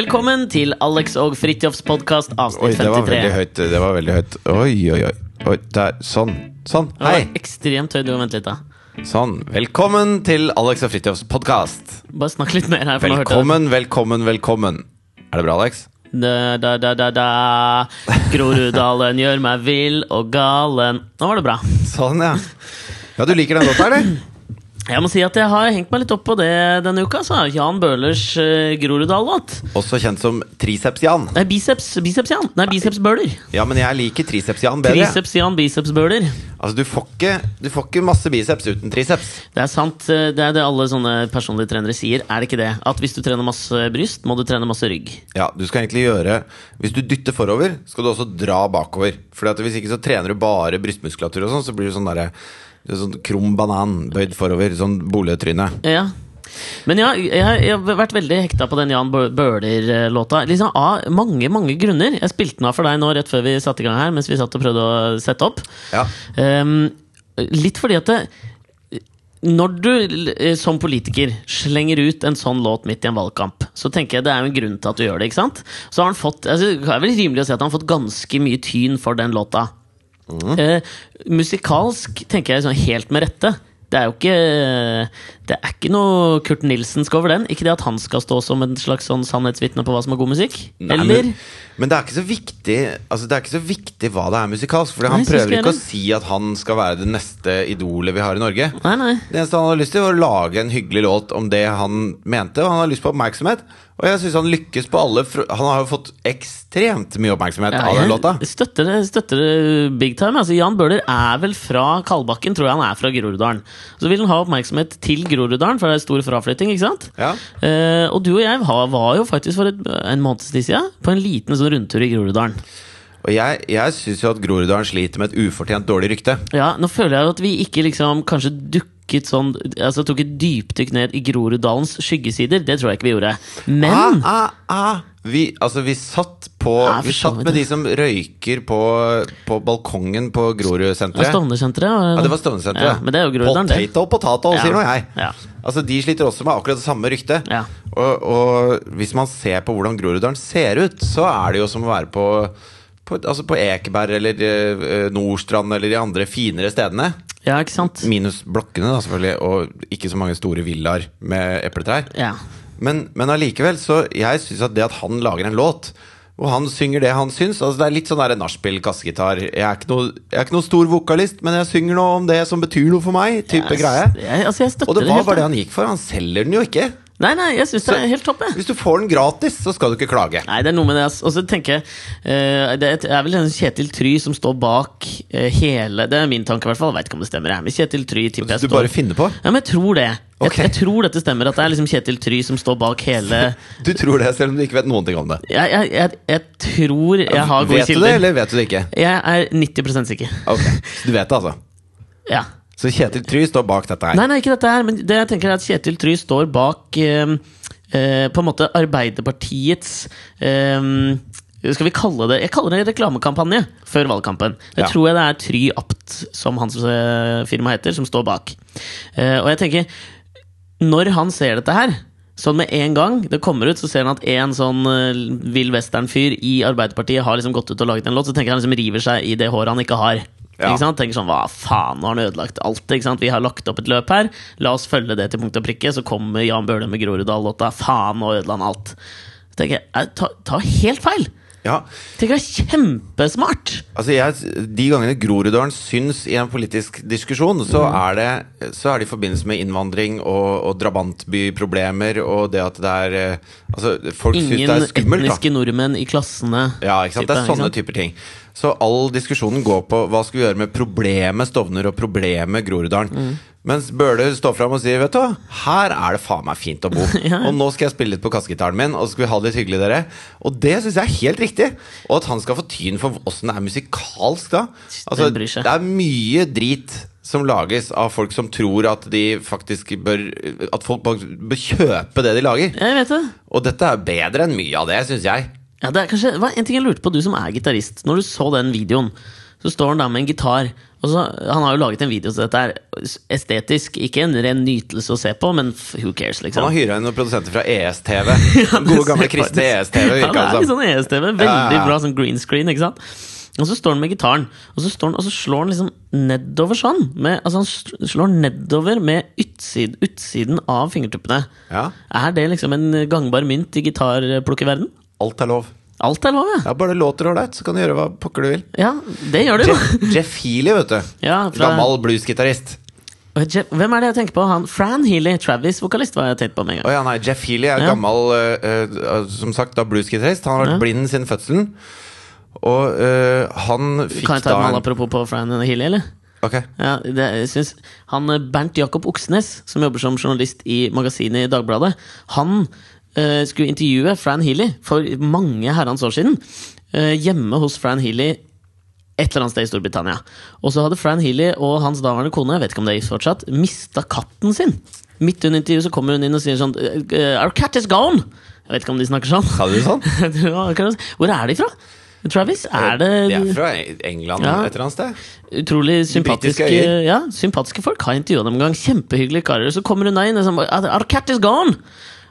Velkommen til Alex og Fridtjofs podkast, Oi, det var veldig høyt. Det var veldig høyt. Oi, oi, oi. oi der. Sånn. Sånn. Det var Hei. ekstremt høyt. Du må vente litt, da. Sånn. Velkommen til Alex og Fridtjofs podkast. Bare snakk litt mer her. For Velkommen, velkommen, velkommen. Er det bra, Alex? Da, da, da, da, da. Groruddalen gjør meg vill og galen. Nå var det bra. Sånn, ja. Ja, du liker den låta, eller? Jeg må si at jeg har hengt meg litt opp på det denne uka. Så. Jan Bøhlers uh, Groruddal-låt. Også kjent som Triceps-Jan. Nei, biceps, biceps Jan. Nei, biceps Bøhler. Ja, men jeg liker Triceps-Jan bedre. Triceps Jan, biceps Bøhler. Altså, du får, ikke, du får ikke masse biceps uten triceps. Det er sant. eh, Det er det alle sånne personlige trenere sier. Er det ikke det? At hvis du trener masse bryst, må du trene masse rygg. Ja, du skal egentlig gjøre Hvis du dytter forover, skal du også dra bakover. For hvis ikke så trener du bare brystmuskulatur og sånn, så blir du sånn derre er Sånn krum banan bøyd forover. Sånn boligtryne. Ja. Men ja, jeg, jeg har vært veldig hekta på den Jan Bøhler-låta. Liksom Av mange mange grunner. Jeg spilte den av for deg nå rett før vi satte i gang her, mens vi satt og prøvde å sette opp. Ja. um, litt fordi at det, når du eh, som politiker slenger ut en sånn låt midt i en valgkamp, så tenker jeg det er jo en grunn til at du gjør det. ikke sant? Så har han fått, altså, Det er vel rimelig å si at han har fått ganske mye tyn for den låta. Eh, musikalsk tenker jeg sånn helt med rette. Det er jo ikke Det er ikke noe Kurt Nilsensk over den. Ikke det at han skal stå som en slags sånn sannhetsvitne på hva som er god musikk. Nei, Eller men, men det er ikke så viktig Altså det er ikke så viktig hva det er musikalsk. For han prøver ikke å si at han skal være det neste idolet vi har i Norge. Nei, nei. Det eneste han har lyst til, var å lage en hyggelig låt om det han mente. Og han har lyst på oppmerksomhet. Og jeg syns han lykkes på alle Han har jo fått ekstremt mye oppmerksomhet Ja, av den låta. Støtter det, støtter det big time. Altså, Jan Bøhler er vel fra Kalbakken, tror jeg han er fra Groruddalen. Så vil han ha oppmerksomhet til Groruddalen, for det er stor fraflytting. ikke sant? Ja. Eh, og du og jeg var, var jo faktisk for et, en måneds tid siden på en liten sånn rundtur i Groruddalen. Og jeg, jeg syns jo at Groruddalen sliter med et ufortjent dårlig rykte. Ja, nå føler jeg jo at vi ikke liksom kanskje dukket sånn Altså tok et dypdykk ned i Groruddalens skyggesider. Det tror jeg ikke vi gjorde. Men Ah, ah, ah. Vi, altså, vi satt på Ja, Vi satt med de som røyker på, på balkongen på Grorudsenteret. Stovner-senteret. Ja, det var Stovner-senteret. Ja, men det er jo Groruddalen, det. Potato, potato, Ja. sier nå jeg. Ja. Altså, De sliter også med akkurat det samme ryktet. Og, og hvis man ser på hvordan Groruddalen ser ut, så er det jo som å være på, på, altså på Ekeberg eller uh, Nordstrand eller de andre finere stedene. ja, ikke sant? Minus blokkene, da, selvfølgelig, og ikke så mange store villaer med epletrær. Ja. Men, men allikevel, så jeg syns at det at han lager en låt og han synger det han syns altså Det er litt sånn der nachspiel, kassegitar. Jeg, jeg er ikke noe stor vokalist, men jeg synger noe om det som betyr noe for meg. Type greie. Jeg, altså, jeg Og det var bare det han gikk for. Han selger den jo ikke. Nei, nei, jeg syns det er helt topp. Hvis du får den gratis, så skal du ikke klage. Nei, det er noe med det. ass. Og så tenker jeg uh, Det er vel en Kjetil Try som står bak uh, hele Det er min tanke, i hvert fall. Vet ikke om det stemmer. Jeg. Men Kjetil Try tipper jeg Du bare finner på. Ja, men jeg tror det. Jeg, jeg tror dette stemmer. At det er liksom Kjetil Try som står bak hele Du tror det, selv om du ikke vet noen ting om det. Jeg, jeg, jeg, jeg tror jeg har gode kilder. vet du det, eller vet du det ikke? Jeg er 90 sikker. Ok, Så du vet det, altså? Ja. Så Kjetil Try står bak dette her? Nei, nei, ikke dette her. Men det jeg tenker er at Kjetil Try står bak eh, eh, på en måte Arbeiderpartiets eh, skal vi kalle det Jeg kaller det reklamekampanje før valgkampen. Det Ja. tror jeg det er Try Apt, som hans eh, firma heter, som står bak. Eh, og jeg tenker Når han ser dette her Sånn med en gang det kommer ut, så ser han at en sånn uh, vill western-fyr i Arbeiderpartiet har liksom gått ut og laget en låt, så tenker han liksom river seg i det håret han ikke har. Ja. Ikke sant? Tenker sånn, Hva faen, nå har han ødelagt alt. Ikke sant? Vi har lagt opp et løp her, la oss følge det til punkt og prikke. Så kommer Jan Bøhler med Groruddal-låta. Faen, nå ødela han alt. Så tenker jeg, ta, ta helt feil! Ja, Tenker det er kjempesmart! altså jeg, De gangene Groruddalen syns i en politisk diskusjon, så Mm. er det Så er det i forbindelse med innvandring og, og drabantbyproblemer og det at det er eh, Altså, folk syns det Ingen er skummelt, da. etniske nordmenn i klassene. Ja, ikke sant? Det er sånne typer ting. Så all diskusjonen går på hva skal vi gjøre med problemet Stovner og problemet Groruddalen. Mm. Mens Bøhler står fram og sier Vet du her er det faen meg fint å bo. Ja. Og nå skal jeg spille litt på kassegitaren min, og så skal vi ha det litt hyggelig, dere. Og det syns jeg er helt riktig. Og at han skal få tyn for åssen det er musikalsk da. Altså, det er mye drit som lages av folk som tror at de faktisk bør At folk bør kjøpe det de lager. Jeg vet det. Og dette er bedre enn mye av det, syns jeg. Ja, det er kanskje, var en ting jeg lurte på, du som er gitarist. Når du så den videoen, så står han der med en gitar, Og så, Han har jo laget en video så dette er Estetisk, ikke en ren nytelse å se på, men who cares, liksom. Han har hyra inn noen produsenter fra ESTV. Ja, Gode, gamle kristne ESTV, Ja, det er litt sånn ESTV. Veldig bra sånn green screen, ikke sant? Og så står han med gitaren, og så, står han, og så slår han liksom nedover sånn. Med, altså han slår nedover med utsiden, utsiden av fingertuppene. Ja, Er det liksom en gangbar mynt i gitarplukkerverden? Alt er lov. Alt er lov, ja. Ja, Bare det låter ålreit, så kan du gjøre hva pokker du vil. Ja, det gjør du jo. Jeff, Jeff Healy, vet du. Ja, fra- Gammel bluesgitarist. Hvem er det jeg tenker på? Han, Fran Healy, Travis-vokalist, var jeg tenkt på med en gang. ja, nei, Jeff Healy er Ja. gammel, uh, som sagt, da bluesgitarist. Han har vært Ja. blind siden fødselen. Og uh, han fikk da Kan jeg ta en apropos på Fran Healy, eller? Ok. Ja, det, jeg synes, han Bernt Jakob Oksnes, som jobber som journalist i magasinet i Dagbladet, han skulle intervjue Fran Healy for mange herrens år siden. eh, hjemme hos Fran Healy et eller annet sted i Storbritannia. Og så hadde Fran Healy og hans daværende kone jeg vet ikke om det gift fortsatt, mista katten sin. Midt under intervjuet så kommer hun inn og sier sånn eh, Our cat is gone! Jeg vet ikke om de snakker sånn. Sa du sånn? Var akkurat- Hvor er de fra? Travis? Er det De er fra England Ja. et eller annet sted. Utrolig sympatiske, ja, sympatiske folk. Har intervjua dem en gang. Kjempehyggelige karer. Så kommer hun inn og sånn Our cat is gone!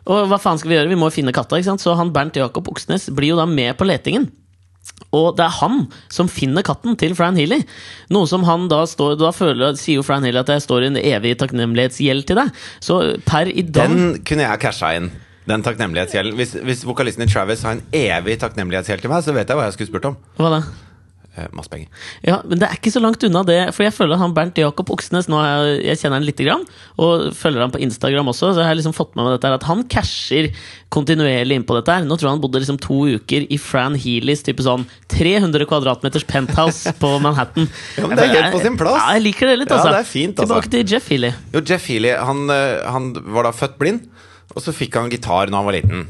Og hva faen skal vi gjøre? Vi må finne katta. ikke sant? Så han Bernt Jakob Oksnes blir jo da med på letingen. Og det er han som finner katten til Fran Healy. Noe som han da står Da føler, sier jo Fran Healy at jeg står i en evig takknemlighetsgjeld til deg. Så per i dag Den kunne jeg casha inn. Den takknemlighetsgjelden. Hvis, hvis vokalisten i Travis har en evig takknemlighetsgjeld til meg, så vet jeg hva jeg skulle spurt om. Hva da? Eh, masse penger. Ja, men det er ikke så langt unna det. For jeg føler han Bernt Jakob Oksnes Nå jeg, jeg kjenner han lite grann, og følger han på Instagram også. Så jeg har liksom fått med meg dette her at han casher kontinuerlig inn på dette. her Nå tror jeg han bodde liksom to uker i Fran Healys type sånn 300 kvadratmeters penthouse på Manhattan. Ja, men det er helt på sin plass. Ja, jeg liker det litt, Ja, altså. det er fint, altså. Tilbake til Jeff Healy. Jo, Jeff Healy, han, eh, han var da født blind, og så fikk han gitar når han var liten.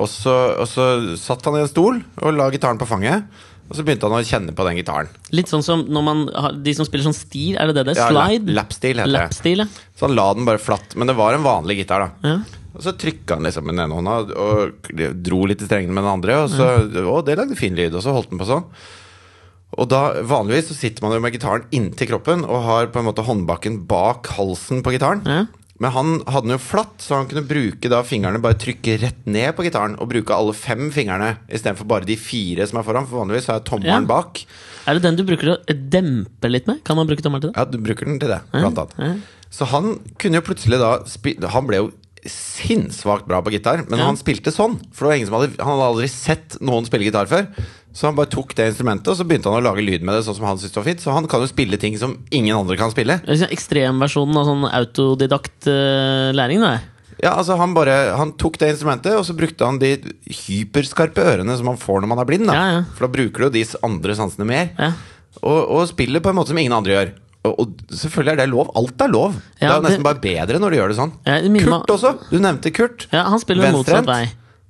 Og så, og så satt han i en stol og la gitaren på fanget. Og så begynte han å kjenne på den gitaren. Litt sånn som når man har, de som spiller sånn stil, er det det det? Ja, Slide? lap- lapstil heter det. Ja. Så han la den bare flatt. Men det var en vanlig gitar, da. ja. Og så trykka han liksom med den ene hånda og dro litt i strengene med den andre. Og så, å, det lagde fin lyd, og så holdt han på sånn. Og da, Vanligvis så sitter man jo med gitaren inntil kroppen og har på en måte håndbaken bak halsen på gitaren. Ja. Men han hadde den jo flatt, så han kunne bruke da fingrene bare trykke rett ned på gitaren. Og bruke alle fem fingrene istedenfor bare de fire som er foran. For vanligvis er tommelen Ja. bak. Er det den du bruker til å dempe litt med? Kan man bruke tommelen til det? Ja, du bruker den til det, blant annet. Ja. Så han kunne jo plutselig da Han ble jo sinnssvakt bra på gitar, men Ja. han spilte sånn. For det var ingen som hadde Han hadde aldri sett noen spille gitar før. Så han bare tok det instrumentet og så begynte han å lage lyd med det sånn som han syntes var fint. Så han kan jo spille ting som ingen andre kan spille. Det er liksom Ekstremversjonen av sånn autodidakt eh, læring, det. Ja, altså Han bare Han tok det instrumentet, og så brukte han de hyperskarpe ørene som man får når man er blind. da Ja, ja. For da bruker du de andre sansene mer. Ja. Og, og spiller på en måte som ingen andre gjør. Og, selvfølgelig er det lov. Alt er lov. det er nesten bare bedre når du gjør det sånn. Ja, Kurt også. Du nevnte Kurt. Ja, han spiller motsatt vei.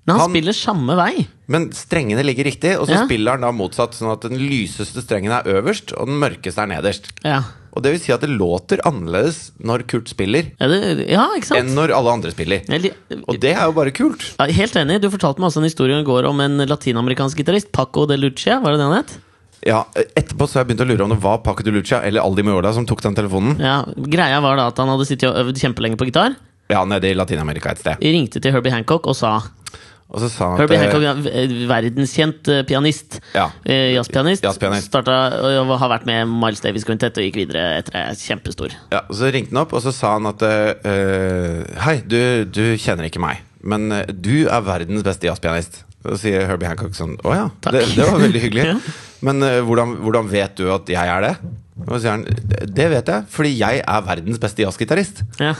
Men han, Han- spiller samme vei. Men strengene ligger riktig, og så Ja. spiller han da motsatt. Sånn at den lyseste strengen er øverst, og den mørkeste er nederst. Ja, Og det vil si at det låter annerledes når Kurt spiller, ja, det, ja enn når alle andre spiller. Og det er jo bare kult. ja, helt enig. Du fortalte meg også en historie i går om en latinamerikansk gitarist. Paco de Lucia, var det det han het? Ja, Etterpå så har jeg begynt å lure om det var Paco de Lucia eller Aldi Miola som tok den telefonen. Ja, Greia var da at han hadde sittet og øvd kjempelenge på gitar. Ja, nede i Latin-Amerika et sted. Ringte til Herbie Hancock og sa Og så sa han Herbie at Hancock, ja, v- verdenstkjent eh, pianist. Ja. Eh, Jazzpianist. Jazzpianist. Starta og har vært med Miles Davis Quintet og gikk videre etter det. Kjempestor. Ja, og Så ringte han opp, og så sa han at eh, Hei, du, du kjenner ikke meg, men eh, du er verdens beste jazzpianist. Så sier Herbie Hancock sånn Å ja, det, det var veldig hyggelig. Ja. Men uh, hvordan, hvordan vet du at jeg er det? Og så sier han Det vet jeg, fordi jeg er verdens beste jazzgitarist. Ja.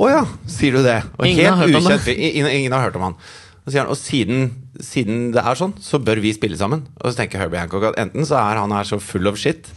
Å ja, sier du det? Og Ingen helt ukjent Ingen, ingen har hørt om han. Og, han, og siden, siden det er sånn, så bør vi spille sammen. Og så tenker Herbie Hancock at enten så er han her så full of shit,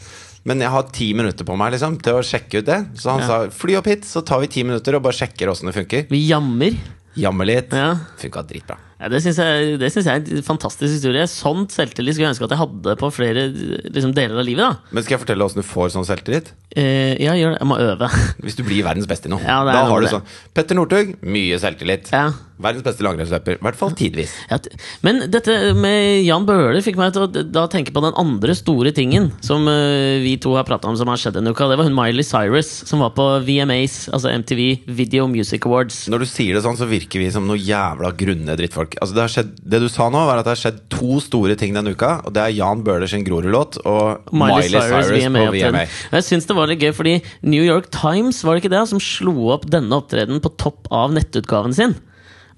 men jeg har ti minutter på meg liksom til å sjekke ut det. Så han Ja. sa fly opp hit, så tar vi ti minutter og bare sjekker åssen det funker. Vi jammer. Jammer litt. Ja. Funka dritbra. Ja, det syns jeg, jeg er en fantastisk historie. Sånn selvtillit skulle jeg ønske at jeg hadde på flere liksom, deler av livet. da Men skal jeg fortelle åssen du får sånn selvtillit? eh, Ja, gjør det. Jeg må øve. Hvis du blir verdens beste i noe. Ja, da har du sånn Petter Northug, mye selvtillit. Ja. Verdens beste langrennsløper. I hvert fall tidvis. Ja, men dette med Jan Bøhler fikk meg til å da tenke på den andre store tingen som uh, vi to har prata om som har skjedd denne uka. Det var hun Miley Cyrus som var på VMAs, altså MTV Video Music Awards. Når du sier det sånn, så virker vi som noe jævla grunne drittfolk. Altså, det, har skjedd, det du sa nå, var at det har skjedd to store ting denne uka. Og det er Jan Bøhler sin Grorud-låt og Miley, Cyrus, på VMA på VMA. Jeg syns det var litt gøy, fordi New York Times var det ikke det, som slo opp denne opptredenen på topp av nettutgaven sin.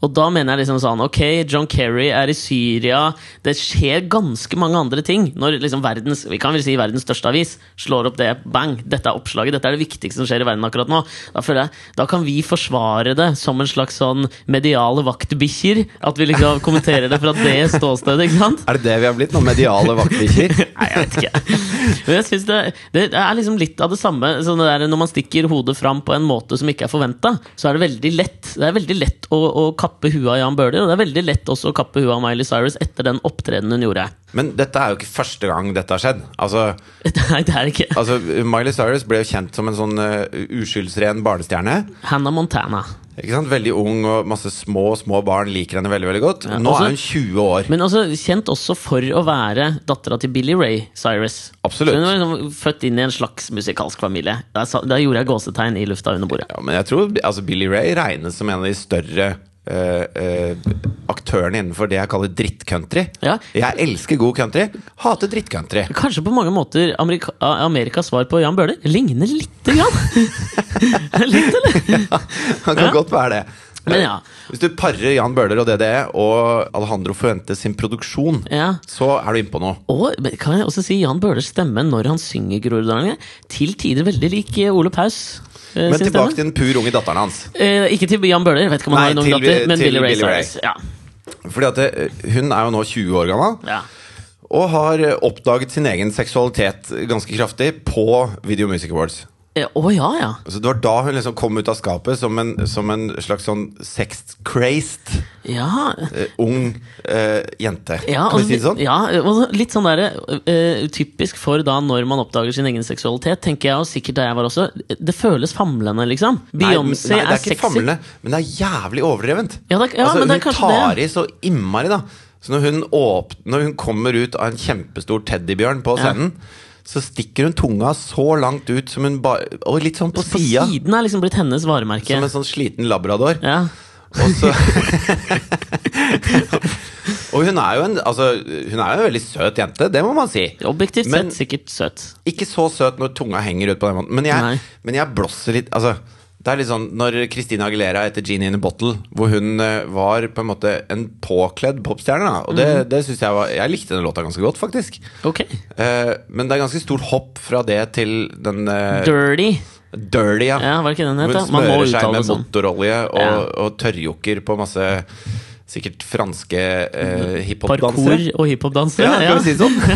Og da mener jeg liksom sånn Ok, John Kerry er i Syria. Det skjer ganske mange andre ting når liksom verdens vi kan vel si verdens største avis slår opp det. Bang! Dette er oppslaget. Dette er det viktigste som skjer i verden akkurat nå. Da jeg, da kan vi forsvare det som en slags sånn mediale vaktbikkjer. At vi liksom kommenterer det fra det ståstedet, ikke sant? Er det det vi har blitt? Noen mediale vaktbikkjer? Nei, jeg vet ikke. Men jeg synes det, det er liksom litt av det samme. Sånn det der, når man stikker hodet fram på en måte som ikke er forventa, så er det veldig lett Det er veldig lett å, å kappe huet av Jan Bøhler, og det er veldig lett også å kappe huet av Miley Cyrus etter den opptredenen hun gjorde. Men dette er jo ikke første gang dette har skjedd. Altså, Nei, det er ikke altså Miley Cyrus ble jo kjent som en sånn uh, uskyldsren barnestjerne. Hannah Montana. Ikke sant? Veldig ung, og masse små små barn liker henne veldig veldig godt. Nå også- er hun 20 år. Men også kjent også for å være dattera til Billy Ray Cyrus. Absolutt. Så hun var liksom født inn i en slags musikalsk familie. Da, gjorde jeg gåsetegn i lufta under bordet. Ja, men jeg tror altså, Billy Ray regnes som en av de større aktørene innenfor det jeg kaller drittcountry. Ja. Jeg elsker god country, hater drittcountry. Kanskje på mange måter Amerika, Amerikas svar på Jan Bøhler ligner lite grann. Litt, eller? Han kan Ja. godt være det. Men ja. Hvis du parer Jan Bøhler og DDE og Alejandro Fuentes sin produksjon, ja. så er du inne på noe. Og kan jeg også si Jan Bøhlers stemme når han synger Groruddalen, til tider veldig lik eh, Ole Paus. Eh, Men tilbake til den pur unge datteren hans. Eh, ikke til Jan Bøhler, vet ikke om han Nei, har noen til- datter, men til Billy Ray Billy Ray. Cyrus. Ja. Fordi at det, Hun er jo nå 20 år gammel Ja. og har oppdaget sin egen seksualitet ganske kraftig på Video Music Awards. Å ja, ja. Så det var da hun liksom kom ut av skapet som en, som en slags sånn sex-crazed Ja, uh, ung uh, jente. ja, kan vi si det sånn? ja, og litt sånn der, uh, typisk for da når man oppdager sin egen seksualitet, tenker jeg, og sikkert da jeg var også, det føles famlende, liksom. Beyoncé er Beyoncé nei, er, det er sexy. famlende, men det er jævlig overdrevent. Ja, det, ja altså, men det er hun tar det. i så innmari, da. Så når hun, åp når hun kommer ut av en kjempestor teddybjørn på Ja. Så stikker hun tunga så langt ut som hun bare Og litt sånn på, På sida. siden er liksom blitt hennes varemerke. Som en sånn sliten labrador. Ja. Og så Og hun er jo en Altså, hun er jo en veldig søt jente, det må man si. Objektivt Men- sett sikkert søt. Ikke så søt når tunga henger ut på den måten. Men jeg, men jeg blåser litt Altså, det er litt sånn når Christina Aguilera etter Genie in a Bottle, hvor hun eh, var på en måte en påkledd popstjerne, da. Og det, mm. det synes jeg var Jeg likte den låta ganske godt, faktisk. Ok. Uh, men det er ganske stort hopp fra det til den uh, Dirty. Dirty, ja. Ja, var det ikke den het? hun da? Man må smører seg med sånn. motorolje og, Ja. og tørrjokker på masse sikkert franske eh, Parkour hiphop-dansere. og hiphop-dansere. Ja, kan vi si det sånn?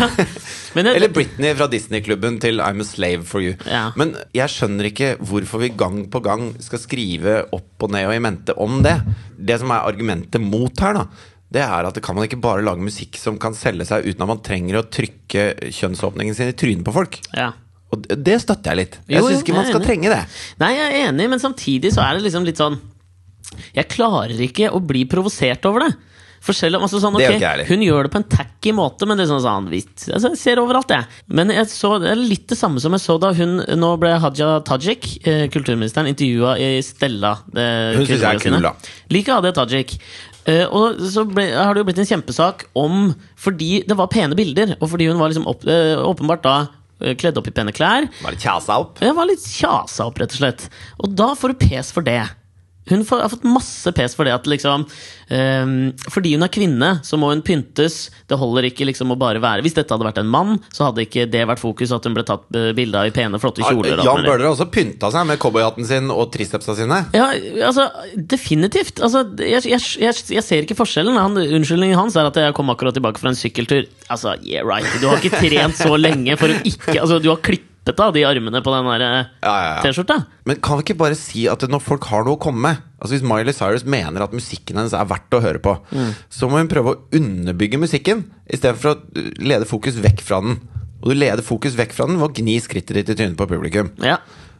Ja. Eller Britney fra Disney-klubben til I'm a slave for you. Ja. Men jeg skjønner ikke hvorfor vi gang på gang skal skrive opp og ned og i mente om det. Det som er argumentet mot her, da, det er at det kan man ikke bare lage musikk som kan selge seg uten at man trenger å trykke kjønnsåpningen sin i trynet på folk. ja. Og det- det støtter jeg litt. Jeg syns ikke man skal enig. trenge det. Nei, jeg er enig, men samtidig så er det liksom litt sånn Jeg klarer ikke å bli provosert over det. For selv om altså sånn, Det gjør ok, ikke jeg heller. Hun gjør det på en tacky måte, men det er sånn, sånn. Altså, jeg ser overalt, jeg. Men jeg så, det er litt det samme som jeg så da hun Nå ble Haja Tajik, eh, kulturministeren, intervjua i Stella. Det Hun synes jeg er kul, da. Liker Hadia Tajik. Eh, og så ble, har det jo blitt en kjempesak om Fordi det var pene bilder, og fordi hun var liksom opp, eh, åpenbart da eh, kledd opp i pene klær. Var litt kjasa opp. Ja, var litt kjasa opp, rett og slett. Og da får du pes for det. Hun får, har fått masse pes for det at liksom um, Fordi hun er kvinne, så må hun pyntes. Det holder ikke liksom å bare være Hvis dette hadde vært en mann, så hadde ikke det vært fokus at hun ble tatt eh, bilde av i pene, flotte kjoler. Jan. Bøhler har også pynta seg med cowboyhatten sin og tricepsa sine. Ja, altså, definitivt. Altså, jeg, jeg, jeg, jeg ser ikke forskjellen. Han, unnskyldningen hans er at jeg kom akkurat tilbake fra en sykkeltur. Altså, yeah right. Du har ikke trent så lenge for å ikke Altså, du har klippet rispete av de armene på den eh, Ja, ja, ja. T-skjorta. Men kan vi ikke bare si at når folk har noe å komme med Altså Hvis Miley Cyrus mener at musikken hennes er verdt å høre på, så må hun prøve å underbygge musikken istedenfor å uh, lede fokus vekk fra den. Og du leder fokus vekk fra den ved å gni skrittet ditt i trynet på publikum. Ja.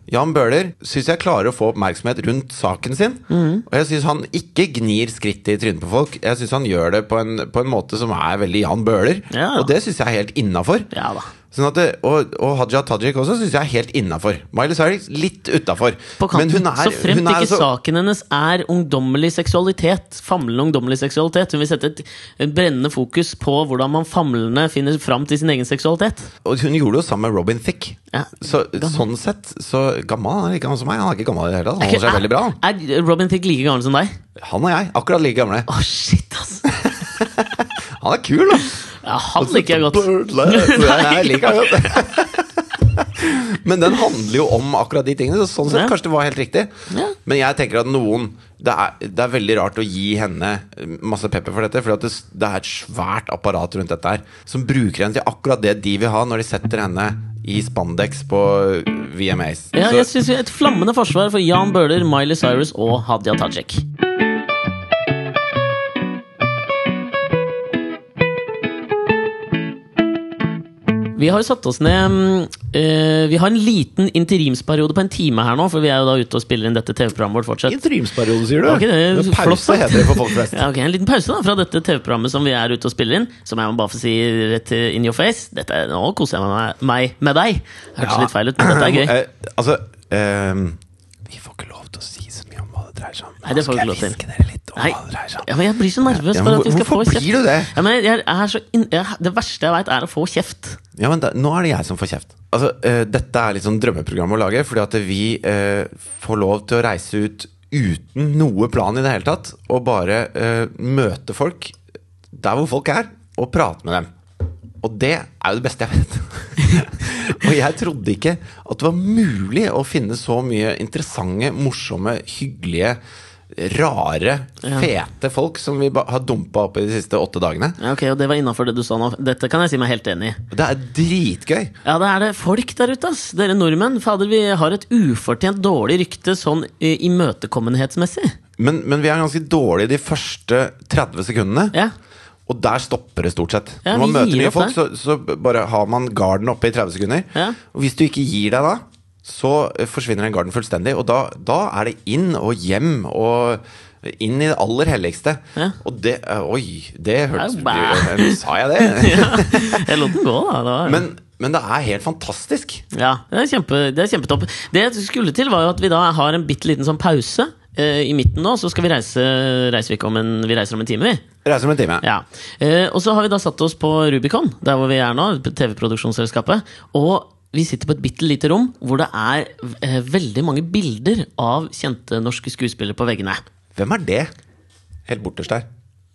Jan Bøhler syns jeg klarer å få oppmerksomhet rundt saken sin. Og jeg syns han ikke gnir skrittet i trynet på folk. Jeg syns han gjør det på en, på en måte som er veldig Jan Bøhler. Ja. Og det syns jeg er helt innafor. ja da. Sånn at det, og, og Haja Tajik også syns jeg er helt innafor. Miley Cyrus litt utafor. Så fremt er ikke så- saken hennes er ungdommelig seksualitet, famlende ungdommelig seksualitet. Hun vil sette et, et brennende fokus på hvordan man famlende finner fram til sin egen seksualitet. Og hun gjorde det jo sammen med Robin Thicke. Ja, Så, sånn sett så gammel han er ikke gammel som meg. Han er ikke gammel i det hele tatt. Han holder seg veldig bra. Er Robin Thicke like gammel som deg? Han og jeg, akkurat like gamle. Å, shit, ass! Han er kul, da! Ja, han liker jeg godt. Jeg liker jeg godt. Men den handler jo om akkurat de tingene, så sånn sett Ja. kanskje det var helt riktig. Ja. Men jeg tenker at noen det er, det er veldig rart å gi henne masse pepper for dette, for det, det er et svært apparat rundt dette her som bruker henne til akkurat det de vil ha når de setter henne i spandex på VMAs. Ja, jeg synes Et flammende forsvar for Jan Bøhler, Miley Cyrus og Hadia Tajik. Vi har jo satt oss ned eh, Vi har en liten interimsperiode på en time her nå, for vi er jo da ute og spiller inn dette TV-programmet vårt fortsatt. Interimsperiode, sier du? Okay, det er flott pause heter det for folk flest. Ja, ok, En liten pause da fra dette TV-programmet som vi er ute og spiller inn. Som jeg må bare få si rett in your face. Dette, nå koser jeg meg, med deg. Hørtes Ja. litt feil ut, men dette er gøy. Eh, altså ehm, Vi får ikke lov til å si dreier seg om. Nei, det får vi ikke lov til. dere litt om Nei, hva det dreier seg om? ja, men jeg blir så nervøs Ja, for at vi skal få hvorfor kjeft. blir du det? Ja, men jeg er så inn, jeg, det verste jeg veit, er å få kjeft. Ja, men da, Nå er det jeg som får kjeft. Altså, eh, Dette er litt sånn drømmeprogram å lage, fordi at vi eh, får lov til å reise ut uten noe plan i det hele tatt, og bare eh, møte folk der hvor folk er, og prate med dem. Og det er jo det beste jeg vet. og jeg trodde ikke at det var mulig å finne så mye interessante, morsomme, hyggelige, rare, fete folk som vi har dumpa opp i de siste åtte dagene. Ja, ok, og Det var innafor det du sa nå. Dette kan jeg si meg helt enig i. Det er dritgøy. Ja, det er det folk der ute, ass. Dere nordmenn. Fader, vi har et ufortjent dårlig rykte sånn i- imøtekommenhetsmessig. Men, men vi er ganske dårlige de første 30 sekundene. Ja. Og der stopper det stort sett. Ja, Når man møter mye folk, så, så bare har man garden oppe i 30 sekunder. Ja. Og hvis du ikke gir deg da, så eh, forsvinner den garden fullstendig. Og da, da er det inn og hjem og inn i det aller helligste. Ja. Og det eh, Oi, det hørtes ja, bæ. Sa jeg det? ja. Jeg lot den gå, da. Var, Men, men det er helt fantastisk. ja, det er, kjempe, det er kjempetopp. Det jeg skulle til, var jo at vi da har en bitte liten sånn pause eh, i midten nå. Så skal vi reise reiser vi, om en, vi reiser om en time, vi. Reiser om en time. Ja. Eh, og så har vi da satt oss på Rubicon, der hvor vi er nå, TV-produksjonsselskapet. Og vi sitter på et bitte lite rom hvor det er eh, veldig mange bilder av kjente norske skuespillere på veggene. Hvem er det? Helt borterst der.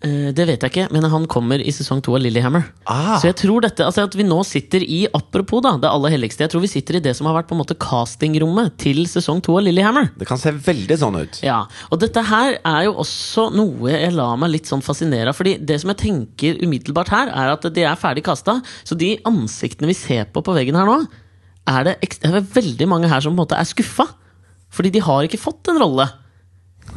Eh, det vet jeg ikke, men han kommer i sesong to av Lillehammer. Ah. Så jeg tror dette, altså at vi nå sitter i Apropos da, det aller helligste. Jeg tror vi sitter i det som har vært på en måte castingrommet til sesong to av Lillehammer. Det kan se veldig sånn ut. Ja, og dette her er jo også noe jeg lar meg litt sånn fascinere av. Fordi det som jeg tenker umiddelbart her, er at de er ferdig kasta. Så de ansiktene vi ser på på veggen her nå, er det, ekst- det er veldig mange her som på en måte er skuffa. Fordi de har ikke fått en rolle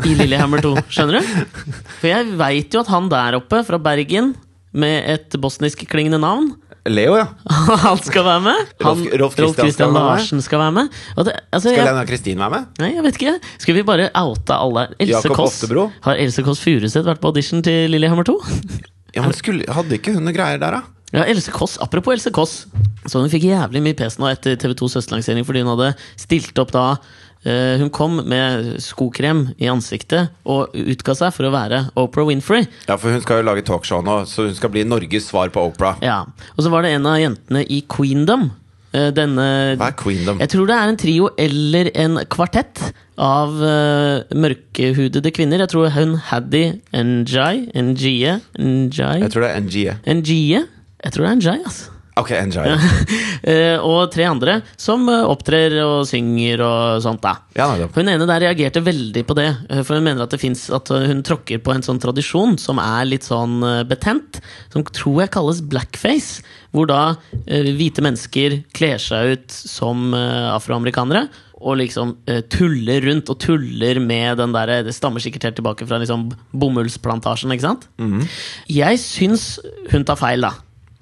i Lillehammer 2. Skjønner du? For jeg veit jo at han der oppe fra Bergen med et bosnisk-klingende navn Leo, ja. han skal være med. Han, Rolf- med. Larsen skal være med. Det, altså, Skal Lena Kristin være med? Nei, jeg vet ikke. Skal vi bare oute alle? Else Kåss. Har Else Kåss Furuseth vært på audition til Lillehammer 2? Ja, men skulle, Hadde ikke hun noe greier der, da? Ja, Else Kåss, Apropos Else Kåss. Så hun fikk jævlig mye pes nå etter TV2s høstlansering fordi hun hadde stilt opp da Hun kom med skokrem i ansiktet og utga seg for å være Oprah Winfrey. Ja, for hun skal jo lage talkshow nå, så hun skal bli Norges svar på Opera. Ja, Og så var det en av jentene i Queendom. eh, Denne Hva er Queendom? Jeg tror det er en trio eller en kvartett av uh, mørkehudede kvinner. Jeg tror hun Haddy Njay Njie Njay Jeg tror det er Njie. Njie? Jeg tror det er Njay, altså. Ok, enjoy. Eh, og tre andre som eh, opptrer og synger og sånt, da. Ja. Hun ene der reagerte veldig på det, eh, for hun mener at det finnes, at hun tråkker på en sånn tradisjon som er litt sånn betent, som tror jeg kalles blackface. hvor da hvite mennesker kler seg ut som afroamerikanere. Og liksom uh, tuller rundt og tuller med den der Det stammer sikkert helt tilbake fra liksom bomullsplantasjen, ikke sant? Jeg syns hun tar feil, da.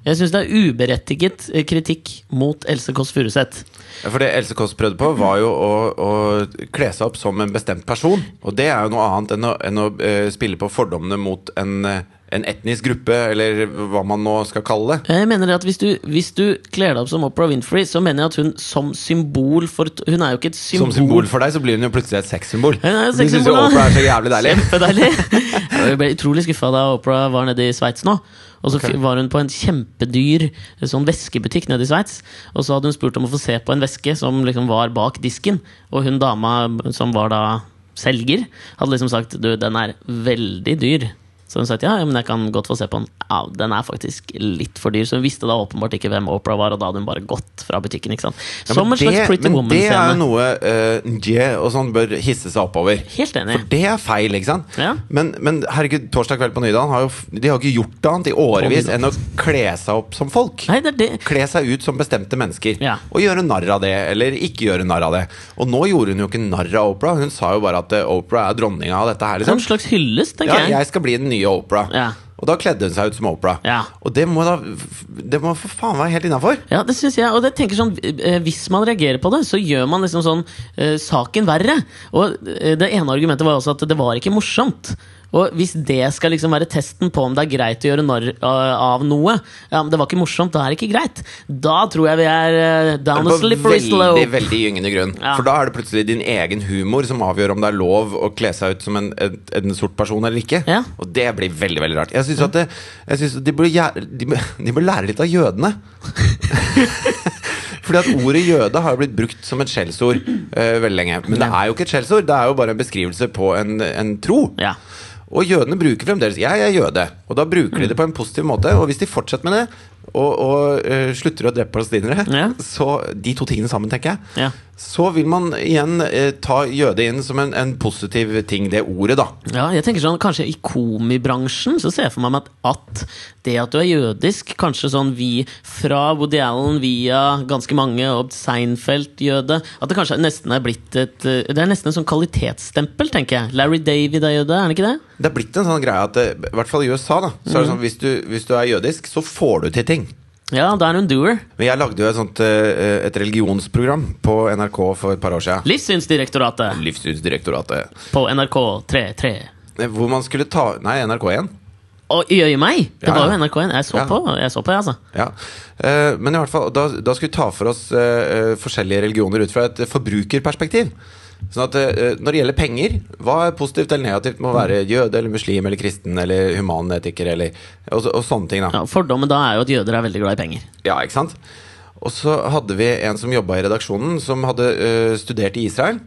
Jeg syns det er uberettiget eh, kritikk mot Else Kåss Furuseth. Ja, For det Else Kåss prøvde på, var jo å, å kle seg opp som en bestemt person. Og det er jo noe annet enn å, enn å eh, spille på fordommene mot en, eh, en etnisk gruppe, eller hva man nå skal kalle det. Jeg mener at hvis du, hvis du kler deg opp som Oprah Winfrey, så mener jeg at hun som symbol for Hun er jo ikke et symbol. Som symbol for deg så blir hun jo plutselig et sexsymbol. Hun er jo Du syns jo Opera. Er så jævlig deilig. Kjempedeilig! Jeg ble utrolig skuffa da Oprah var nede i Sveits nå. Og så okay. var hun på en kjempedyr sånn veskebutikk nede i Sveits. Og så hadde hun spurt om å få se på en veske som liksom var bak disken. Og hun dama som var da selger, hadde liksom sagt du, den er veldig dyr. Så hun sa at ja, men jeg kan godt få se på den. Ja, den er faktisk litt for dyr. Så hun visste da åpenbart ikke hvem Oprah var, og da hadde hun bare gått fra butikken. ikke sant? Ja, men det- men det er jo noe uh, Nje og sånn bør hisse seg oppover. Helt enig. For det er feil, ikke sant? Ja. Men, men herregud, Torsdag kveld på Nydalen har jo, de har ikke gjort annet i årevis enn å kle seg opp som folk. Nei, det det. Kle seg ut som bestemte mennesker. Ja. Og gjøre narr av det, eller ikke gjøre narr av det. Og nå gjorde hun jo ikke narr av Oprah. Hun sa jo bare at Opera Oprah er dronninga av dette her. Er en Liksom. slags hyllest, tenker Ja, jeg. jeg skal bli den nye Oprah. Ja. Og da kledde hun seg ut som Opera. Ja. Og det må da Det må for faen være helt innafor. Ja, det synes jeg. Og det tenker sånn, eh, hvis man reagerer på det, så gjør man liksom sånn uh, saken verre. Og eh, det ene argumentet var også at det var ikke morsomt. Og hvis det skal liksom være testen på om det er greit å gjøre narr av noe, ja, men det var ikke morsomt, da er det ikke greit. Da tror jeg vi er eh, down a slippery slope. veldig veldig gyngende grunn. Ja. For da er det plutselig din egen humor som avgjør om det er lov å kle seg ut som en, en, en sort person eller ikke. Ja. Og det blir veldig veldig rart. Jeg syns at det, jeg synes at de, gjæ- de, de bør lære litt av jødene. Fordi at ordet jøde har jo blitt brukt som et skjellsord uh, veldig lenge. Men det er jo ikke et skjellsord, det er jo bare en beskrivelse på en, en tro. Ja. Og jødene bruker fremdeles 'jeg er jøde', og da bruker de det på en positiv måte. Og hvis de fortsetter med det, og, og uh, slutter å drepe palestinere, Ja. så de to tingene sammen, tenker jeg, Ja. så vil man igjen uh, ta jøde inn som en, en positiv ting, det ordet, da. Ja, jeg tenker sånn, Kanskje i komibransjen så ser jeg for meg at, at det at du er jødisk, kanskje sånn vi fra Woody Allen via ganske mange og Seinfeld-jøde At det kanskje nesten er blitt et eh, Det er nesten en sånn kvalitetsstempel, tenker jeg. Larry David er jøde, er han ikke det? Det er blitt en sånn greie at, eh, i hvert fall i USA, da, så er det sånn hvis du, hvis du er jødisk, så får du til ting. Ja, da er hun doer. Men jeg lagde jo et sånt eh, et religionsprogram på NRK for et par år siden. Livssynsdirektoratet Livssynsdirektoratet. på NRK 33. Eh, Hvor man skulle ta Nei, NRK1. Og jøye meg! Det Ja. var jo NRK1. Jeg så Ja. på, jeg så på, jeg, altså. Ja, Men i hvert fall, da, da skulle vi ta for oss forskjellige religioner ut fra et forbrukerperspektiv. Sånn at eh, Når det gjelder penger, hva er positivt eller negativt med å være jøde eller muslim eller kristen eller humanetiker eller og, så- og sånne ting? da Ja, fordommen da er jo at jøder er veldig glad i penger. Ja, ikke sant? Og så hadde vi en som jobba i redaksjonen, som hadde uh, studert i Israel.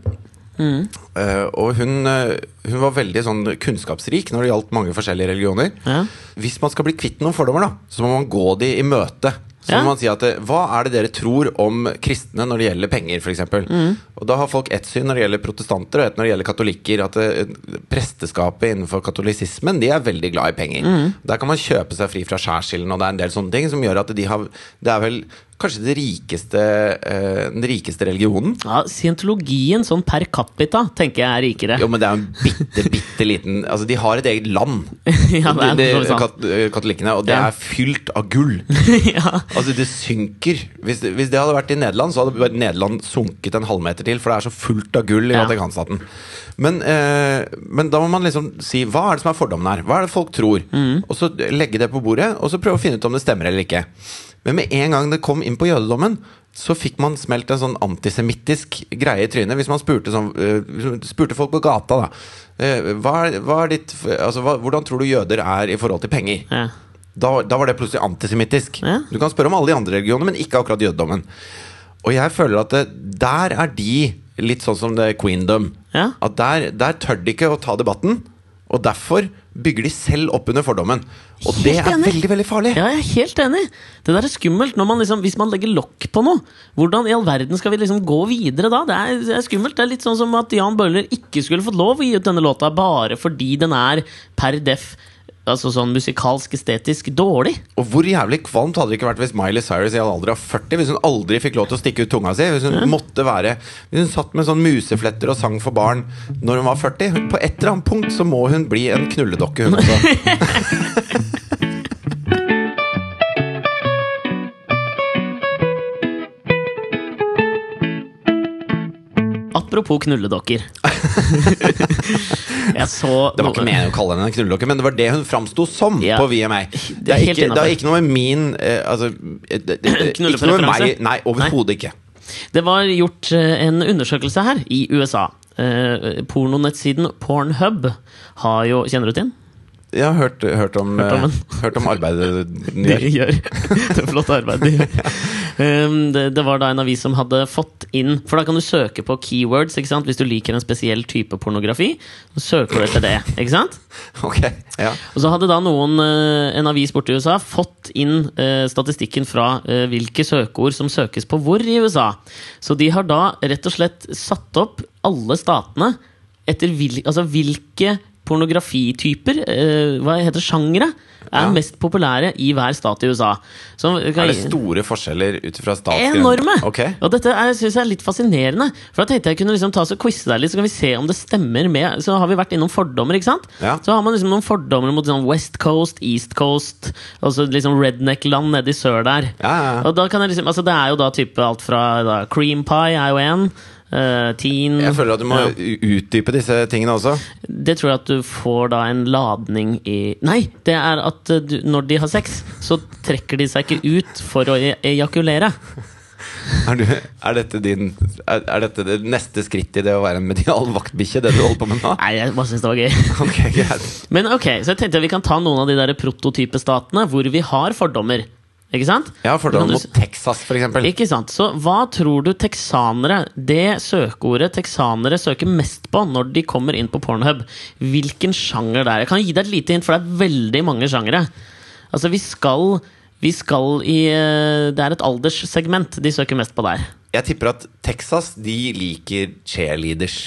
Eh, og hun, uh, hun var veldig sånn kunnskapsrik når det gjaldt mange forskjellige religioner. Ja. Hvis man skal bli kvitt noen fordommer, da, så må man gå de i møte. Så Ja. må man si at eh, Hva er det dere tror om kristne når det gjelder penger, f.eks.? Mm. Og da har folk ett syn når det gjelder protestanter, og ett når det gjelder katolikker. At det, presteskapet innenfor katolisismen De er veldig glad i penger. Mm. Der kan man kjøpe seg fri fra skjærsilden, og det er en del sånne ting som gjør at de har Det er vel kanskje det rikeste, eh, den rikeste religionen. Ja, Scientologien sånn per capita tenker jeg er rikere. Jo, men det er en bitte, bitte liten Altså, de har et eget land, ja, det er de, sant. kat katolikkene, og det Ja. er fylt av gull. ja. Altså, det synker. Hvis, hvis det hadde vært i Nederland, så hadde Nederland sunket en halvmeter til, for det er så fullt av gull i Ja. Vatikanstaten. Men, eh, men da må man liksom si hva er det som er fordommen her? Hva er det folk tror? Mm. Og så legge det på bordet, og så prøve å finne ut om det stemmer eller ikke. Men med en gang det kom inn på jødedommen, så fikk man smelt en sånn antisemittisk greie i trynet. Hvis man spurte, sånn, eh, spurte folk på gata, da. eh, Hva er, hva er ditt, altså, hva, hvordan tror du jøder er i forhold til penger? Ja. Da, da var det plutselig antisemittisk. Ja. Du kan spørre om alle de andre religionene, men ikke akkurat jødedommen. Og jeg føler at det, der er de litt sånn som det queendom. Ja. At der, der tør de ikke å ta debatten, og derfor bygger de selv opp under fordommen. Og det er enig. veldig, veldig farlig. Ja, jeg er helt enig. Det der er skummelt når man liksom, hvis man legger lokk på noe. Hvordan i all verden skal vi liksom gå videre da? Det er, det er skummelt. Det er litt sånn som at Jan Bøhler ikke skulle fått lov å gi ut denne låta bare fordi den er per def altså sånn musikalsk estetisk dårlig. Og hvor jævlig kvalmt hadde det ikke vært hvis Miley Cyrus i en alder av 40 Hvis hun aldri fikk lov til å stikke ut tunga si? Hvis hun måtte være Hvis hun satt med sånn musefletter og sang for barn når hun var 40? På et eller annet punkt så må hun bli en knulledokke, hun også. Apropos knulledokker. så Det var ikke meningen å kalle henne en knulledokke, men det var det hun framsto som Ja. på VMA. Det er, ikke, det er ikke noe med min eh, Altså eh, det, det, Ikke noe med Knullepreferanse? meg. Nei, overhodet ikke. Det var gjort eh, en undersøkelse her i USA. Eh, pornonettsiden Pornhub har jo Kjenner du til den? Jeg har hørt, hørt, om, Hørt om eh, hørt om arbeidet De gjør. Det er flott arbeid de gjør. Um, det, det var da en avis som hadde fått inn For da kan du søke på keywords ikke sant? hvis du liker en spesiell type pornografi. Så søker du etter det. ikke sant? Ok, ja. Og så hadde da noen, eh, en avis borte i USA, fått inn eh, statistikken fra eh, hvilke søkeord som søkes på hvor i USA. Så de har da rett og slett satt opp alle statene etter hvil, altså hvilke pornografityper, hva heter sjangre sjangere, er Ja. mest populære i hver stat i USA. Så, Er det store forskjeller ut fra statsgrensen? Enorme! Okay. Og dette syns jeg er litt fascinerende. For da tenkte jeg kunne liksom ta oss og quize deg litt, så kan vi se om det stemmer med Så har vi vært innom fordommer, ikke sant? Ja. Så har man liksom noen fordommer mot sånn West Coast, East Coast, altså liksom redneck-land nede i sør der. Ja. Og da kan jeg liksom Altså det er jo da type alt fra da, Cream pie er jo en. Eh, teen Jeg føler at du må ja. utdype disse tingene også. Det tror jeg at du får da en ladning i Nei! Det er at eh, du, når de har sex, så trekker de seg ikke ut for å e ejakulere. Er, du, er, dette din, er, er dette det neste skritt i det å være en medial vaktbikkje, det du holder på med nå? Nei, jeg bare syns det var gøy. Okay. Men ok, så jeg tenkte vi kan ta noen av de der prototypestatene hvor vi har fordommer. Ikke sant? Ja, for fordommer Kan mot Texas, eksempel. Ikke sant? Så hva tror du texanere, det søkeordet texanere søker mest på når de kommer inn på Pornhub? Hvilken sjanger det er? Jeg kan gi deg et lite hint, for det er veldig mange sjangere. Altså, vi skal, vi skal i eh, Det er et alderssegment de søker mest på der. Jeg tipper at Texas de liker cheerleaders.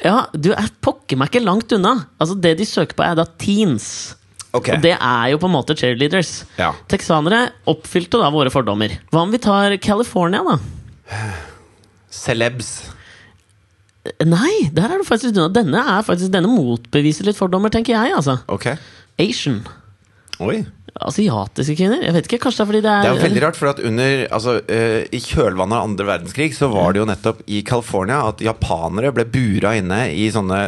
Ja, du er pokker meg ikke langt unna. Altså, det de søker på, er da teens. Ok. Og det er jo på en måte cheerleaders. Ja. Texanere oppfylte da våre fordommer. Hva om vi tar California, da? Celebs. Nei, der er du faktisk unna. Denne, er faktisk, denne motbeviser litt fordommer, tenker jeg. altså okay. Asian. Oi. Asiatiske kvinner? Jeg vet ikke, Kanskje det er fordi det er Det er jo veldig rart, for at under altså, uh, I kjølvannet av andre verdenskrig så var det jo nettopp i California at japanere ble bura inne i sånne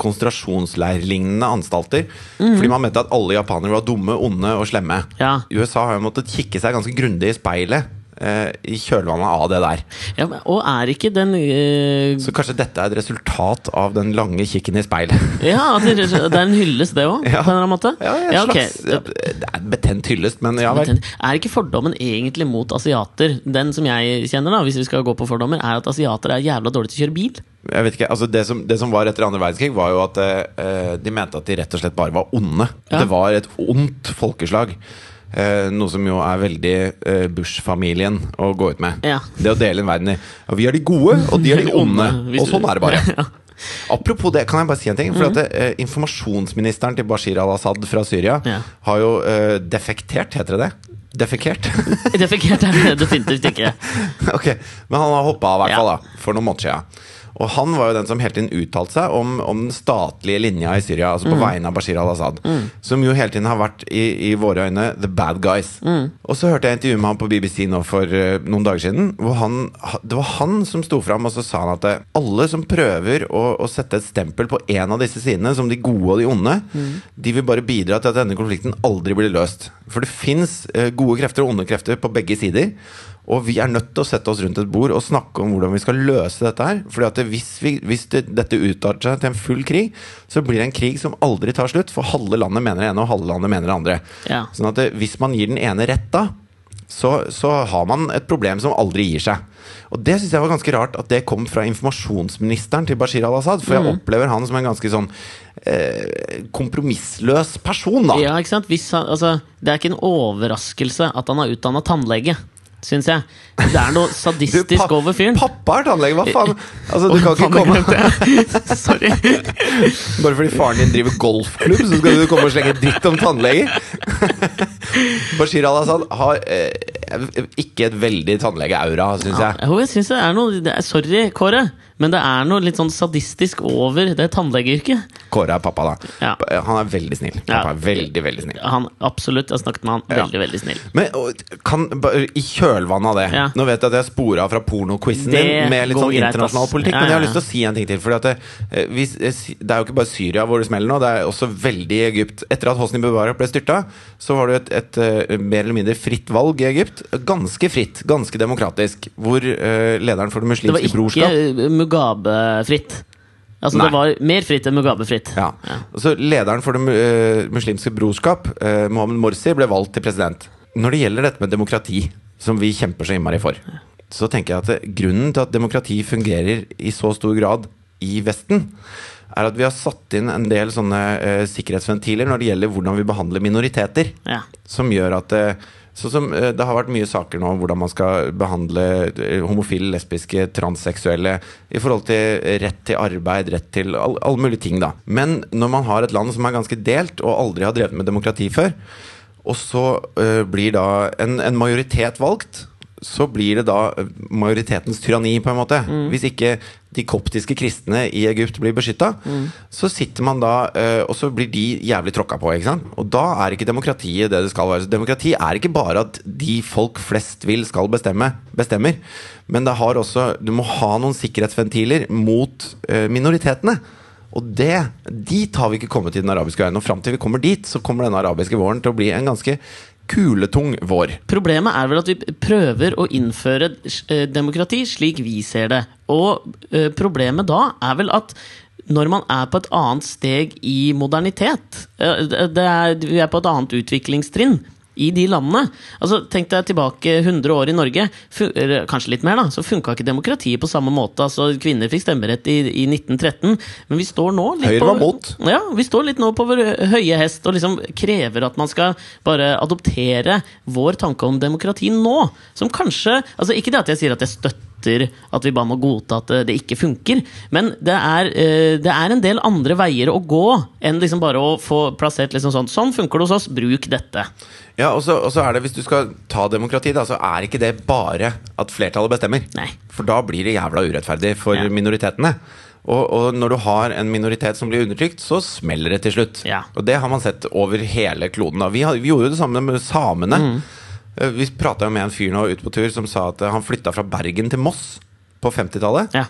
konsentrasjonsleirlignende anstalter. Fordi man mente at alle japanere var dumme, onde og slemme. Ja. USA har jo måttet kikke seg ganske grundig i speilet i kjølvannet av det der. ja, men- Og er ikke den uh... Så kanskje dette er et resultat av den lange kikken i speilet. Ja, det, er en hyllest, det òg, Ja. på en eller annen måte? Ja, Ja, ok. slags Det er en betent hyllest, men ja vel. Er ikke fordommen egentlig mot asiater Den som jeg kjenner, da hvis vi skal gå på fordommer, er at asiater er jævla dårlige til å kjøre bil? Jeg vet ikke, altså det, som, det som var etter andre verdenskrig, var jo at uh, de mente at de rett og slett bare var onde. Det var et ondt folkeslag. Eh, noe som jo er veldig eh, Bush-familien å gå ut med. Ja. Det å dele en verden i Vi er de gode, og de er de onde. Og sånn er det bare. Ja. Apropos det, kan jeg bare si en ting? For at eh, Informasjonsministeren til Bashir al-Assad fra Syria Ja. har jo eh, defektert, heter det det? Defekert? Defekert er det definitivt ikke. ok, Men han har hoppa av, i hvert fall, da, for noen måneder siden. Og han var jo den som hele tiden uttalte seg om, om den statlige linja i Syria, altså Mm. på vegne av Bashir al-Assad. Som jo hele tiden har vært, i, i våre øyne, the bad guys. Mm. Og så hørte jeg intervju med han på BBC nå for uh, noen dager siden. Hvor han, det var han som sto fram, og så sa han at det, alle som prøver å, å sette et stempel på en av disse sidene, som de gode og de onde, Mm. de vil bare bidra til at denne konflikten aldri blir løst. For det fins gode krefter og onde krefter på begge sider. Og vi er nødt til å sette oss rundt et bord og snakke om hvordan vi skal løse dette her. Fordi at hvis, vi, hvis det, dette utarter seg til en full krig, så blir det en krig som aldri tar slutt. For halve landet mener det ene, og halve landet mener det andre. Ja. Sånn at det, hvis man gir den ene rett da, så, så har man et problem som aldri gir seg. Og det syns jeg var ganske rart at det kom fra informasjonsministeren til Bashir al-Assad. For jeg opplever han som en ganske sånn eh, kompromissløs person, da. Ja, ikke sant? Hvis han, altså, det er ikke en overraskelse at han har utdanna tannlege. Syns jeg. Det er noe sadistisk over fyren. Pappa er tannlege, hva faen? Altså, du kan ikke komme. Sorry. Bare fordi faren din driver golfklubb, så skal du komme og slenge dritt om tannleger? Bashir al-Assad har eh, ikke et veldig tannlegeaura, syns jeg. Jo, jeg synes det er noe Sorry, Kåre, men det er noe litt sånn sadistisk over det tannlegeyrket. Kåre er pappa, da. Ja. Han er veldig snill. Pappa er veldig, veldig snill. Han absolutt, jeg snakket med han. Veldig, veldig snill. Men og, kan, I kjølvannet av det. Nå vet jeg at jeg spora fra pornoquizen din med litt sånn greit, internasjonal politikk, men jeg har lyst til å si en ting til. Fordi at det, eh, vi, eh, det er jo ikke bare Syria hvor det smeller nå, det er også veldig i Egypt. Etter at Hosni Mubarak ble styrta, så var det et, et, et, mer eller mindre fritt valg i Egypt. Ganske fritt, ganske demokratisk. Hvor uh, lederen for Det muslimske brorskap Mugabe-fritt. Altså, Nei. det var mer fritt enn Mugabe-fritt. Ja. Så lederen for Det eh, muslimske brorskap, uh, Mohammed Morsi, ble valgt til president. Når det gjelder dette med demokrati, som vi kjemper så innmari for, så tenker jeg at det, grunnen til at demokrati fungerer i så stor grad i Vesten, er at vi har satt inn en del sånne uh, sikkerhetsventiler når det gjelder hvordan vi behandler minoriteter Ja. som gjør at det, Sånn som eh, Det har vært mye saker nå om hvordan man skal behandle eh, homofile, lesbiske, transseksuelle i forhold til rett til arbeid, rett til all- alle mulige ting, da. Men når man har et land som er ganske delt, og aldri har drevet med demokrati før, og så uh, blir da en, en majoritet valgt, så blir det da majoritetens tyranni, på en måte. Hvis ikke de koptiske kristne i Egypt blir beskytta, så sitter man da eh, Og så blir de jævlig tråkka på, ikke sant? Og da er ikke demokratiet det det skal være. Så demokrati er ikke bare at de folk flest vil, skal bestemme, bestemmer. Men det har også Du må ha noen sikkerhetsventiler mot eh, minoritetene. Og det, dit har vi ikke kommet i den arabiske verden. Og fram til vi kommer dit, så kommer denne arabiske våren til å bli en ganske kuletung vår. Problemet er vel at vi prøver å innføre eh, demokrati slik vi ser det. Og eh, problemet da er vel at når man er på et annet steg i modernitet eh, er, Vi er på et annet utviklingstrinn i de landene. Altså, Tenk deg tilbake 100 år i Norge, kanskje litt mer, da, så funka ikke demokratiet på samme måte. Altså, Kvinner fikk stemmerett i, i 1913, men vi står nå litt Høyre var mot. ja, vi står litt nå på vår høye hest og liksom krever at man skal bare adoptere vår tanke om demokrati nå. Som kanskje altså Ikke det at jeg sier at jeg støtter at vi bare må godta at det- det ikke funker, men det er, eh, det er en del andre veier å gå enn liksom bare å få plassert liksom sånn Sånn funker det hos oss, bruk dette. Ja, og så, og så er det, Hvis du skal ta demokrati, da, så er ikke det bare at flertallet bestemmer. Nei. For da blir det jævla urettferdig for Ja. minoritetene. Og, og når du har en minoritet som blir undertrykt, så smeller det til slutt. Ja. Og det har man sett over hele kloden. Vi, har, vi gjorde jo det samme med samene. Mm. Eh, Vi prata med en fyr nå ute på tur som sa at eh, han flytta fra Bergen til Moss på 50-tallet. Ja.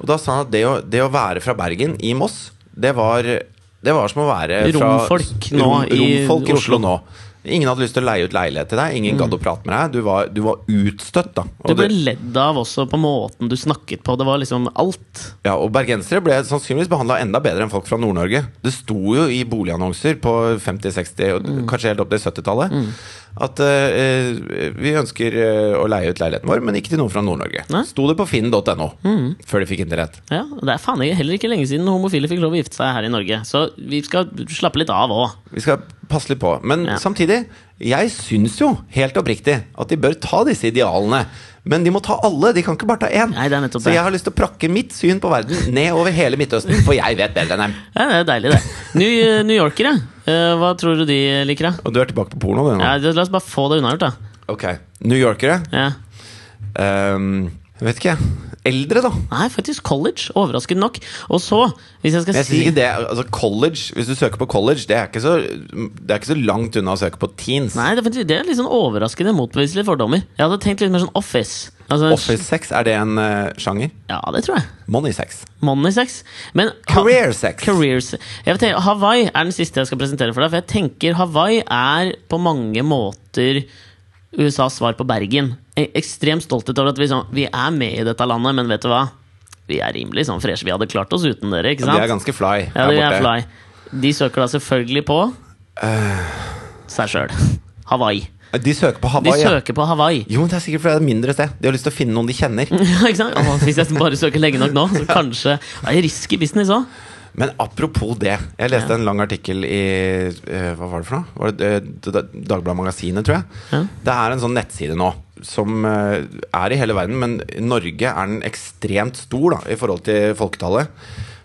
Og da sa han at det å, det å være fra Bergen i Moss, det var, det var som å være fra Romfolk nå rom, i romfolk i Oslo Oslo. nå. Ingen hadde lyst til å leie ut leilighet til deg. Ingen gadd å prate med deg. Du var, du var utstøtt, da. Du ble det- ledd av også på måten du snakket på. Det var liksom alt. Ja, og bergensere ble sannsynligvis behandla enda bedre enn folk fra Nord-Norge. Det sto jo i boligannonser på 50-, 60- og Mm. kanskje helt opp til 70-tallet at uh, vi ønsker eh, å leie ut leiligheten vår, men ikke til noen fra Nord-Norge. Mm. Sto det på finn.no før de fikk internett. Ja, og Det er faen ikke- heller ikke lenge siden homofile fikk lov å gifte seg her i Norge. Så vi skal slappe litt av òg. Vi skal passe litt på. Men Ja. samtidig, jeg syns jo helt oppriktig at de bør ta disse idealene. Men de må ta alle, de kan ikke bare ta én. Nei, det er nettopp Så det. jeg har lyst til å prakke mitt syn på verden ned over hele Midtøsten, for jeg vet bedre enn dem. Ja, det er deilig, det. New, New Yorkere, eh, hva tror du de liker, da? Og du er tilbake på porno, du nå? Ja, la oss bare få det unnagjort, da. Ok. New Yorkere. Ja. Um, jeg vet ikke. Eldre, da. Nei, faktisk college. Overraskende nok. Og så, hvis jeg skal Jeg si ikke det, altså college, Hvis du søker på college, det er ikke så, det er ikke så langt unna å søke på teens. Nei, det det er litt sånn overraskende motbeviselige fordommer. Jeg hadde tenkt litt mer sånn office. Altså, Office sex, er det en uh, sjanger? Ja, det tror jeg. Money sex. Money sex. Men Career sex. Career vet, tenke, Hawaii er den siste jeg skal presentere for deg. For jeg tenker Hawaii er på mange måter USAs svar på Bergen. Jeg ekstremt stolthet over at vi, sånn, vi er med i dette landet, men vet du hva? Vi er rimelig sånn freshe. Vi hadde klart oss uten dere, ikke De er ganske fly ja, de er fly. De søker da selvfølgelig på seg sjøl. Hawaii. De søker på De Hawaii. ja. søker på Hawaii. Jo, men det er sikkert fordi det er mindre sted. De har lyst til å finne noen de kjenner. Ja, sant? Hvis jeg bare søker lenge nok nå, så kanskje Det er risky business òg. Men apropos det. Jeg leste en lang artikkel i eh, Hva var det for noe? Var det eh, Dagbladet Magasinet, tror jeg. Ja. Det er en sånn nettside nå som eh, er i hele verden, men Norge er den ekstremt stor da, i forhold til folketallet.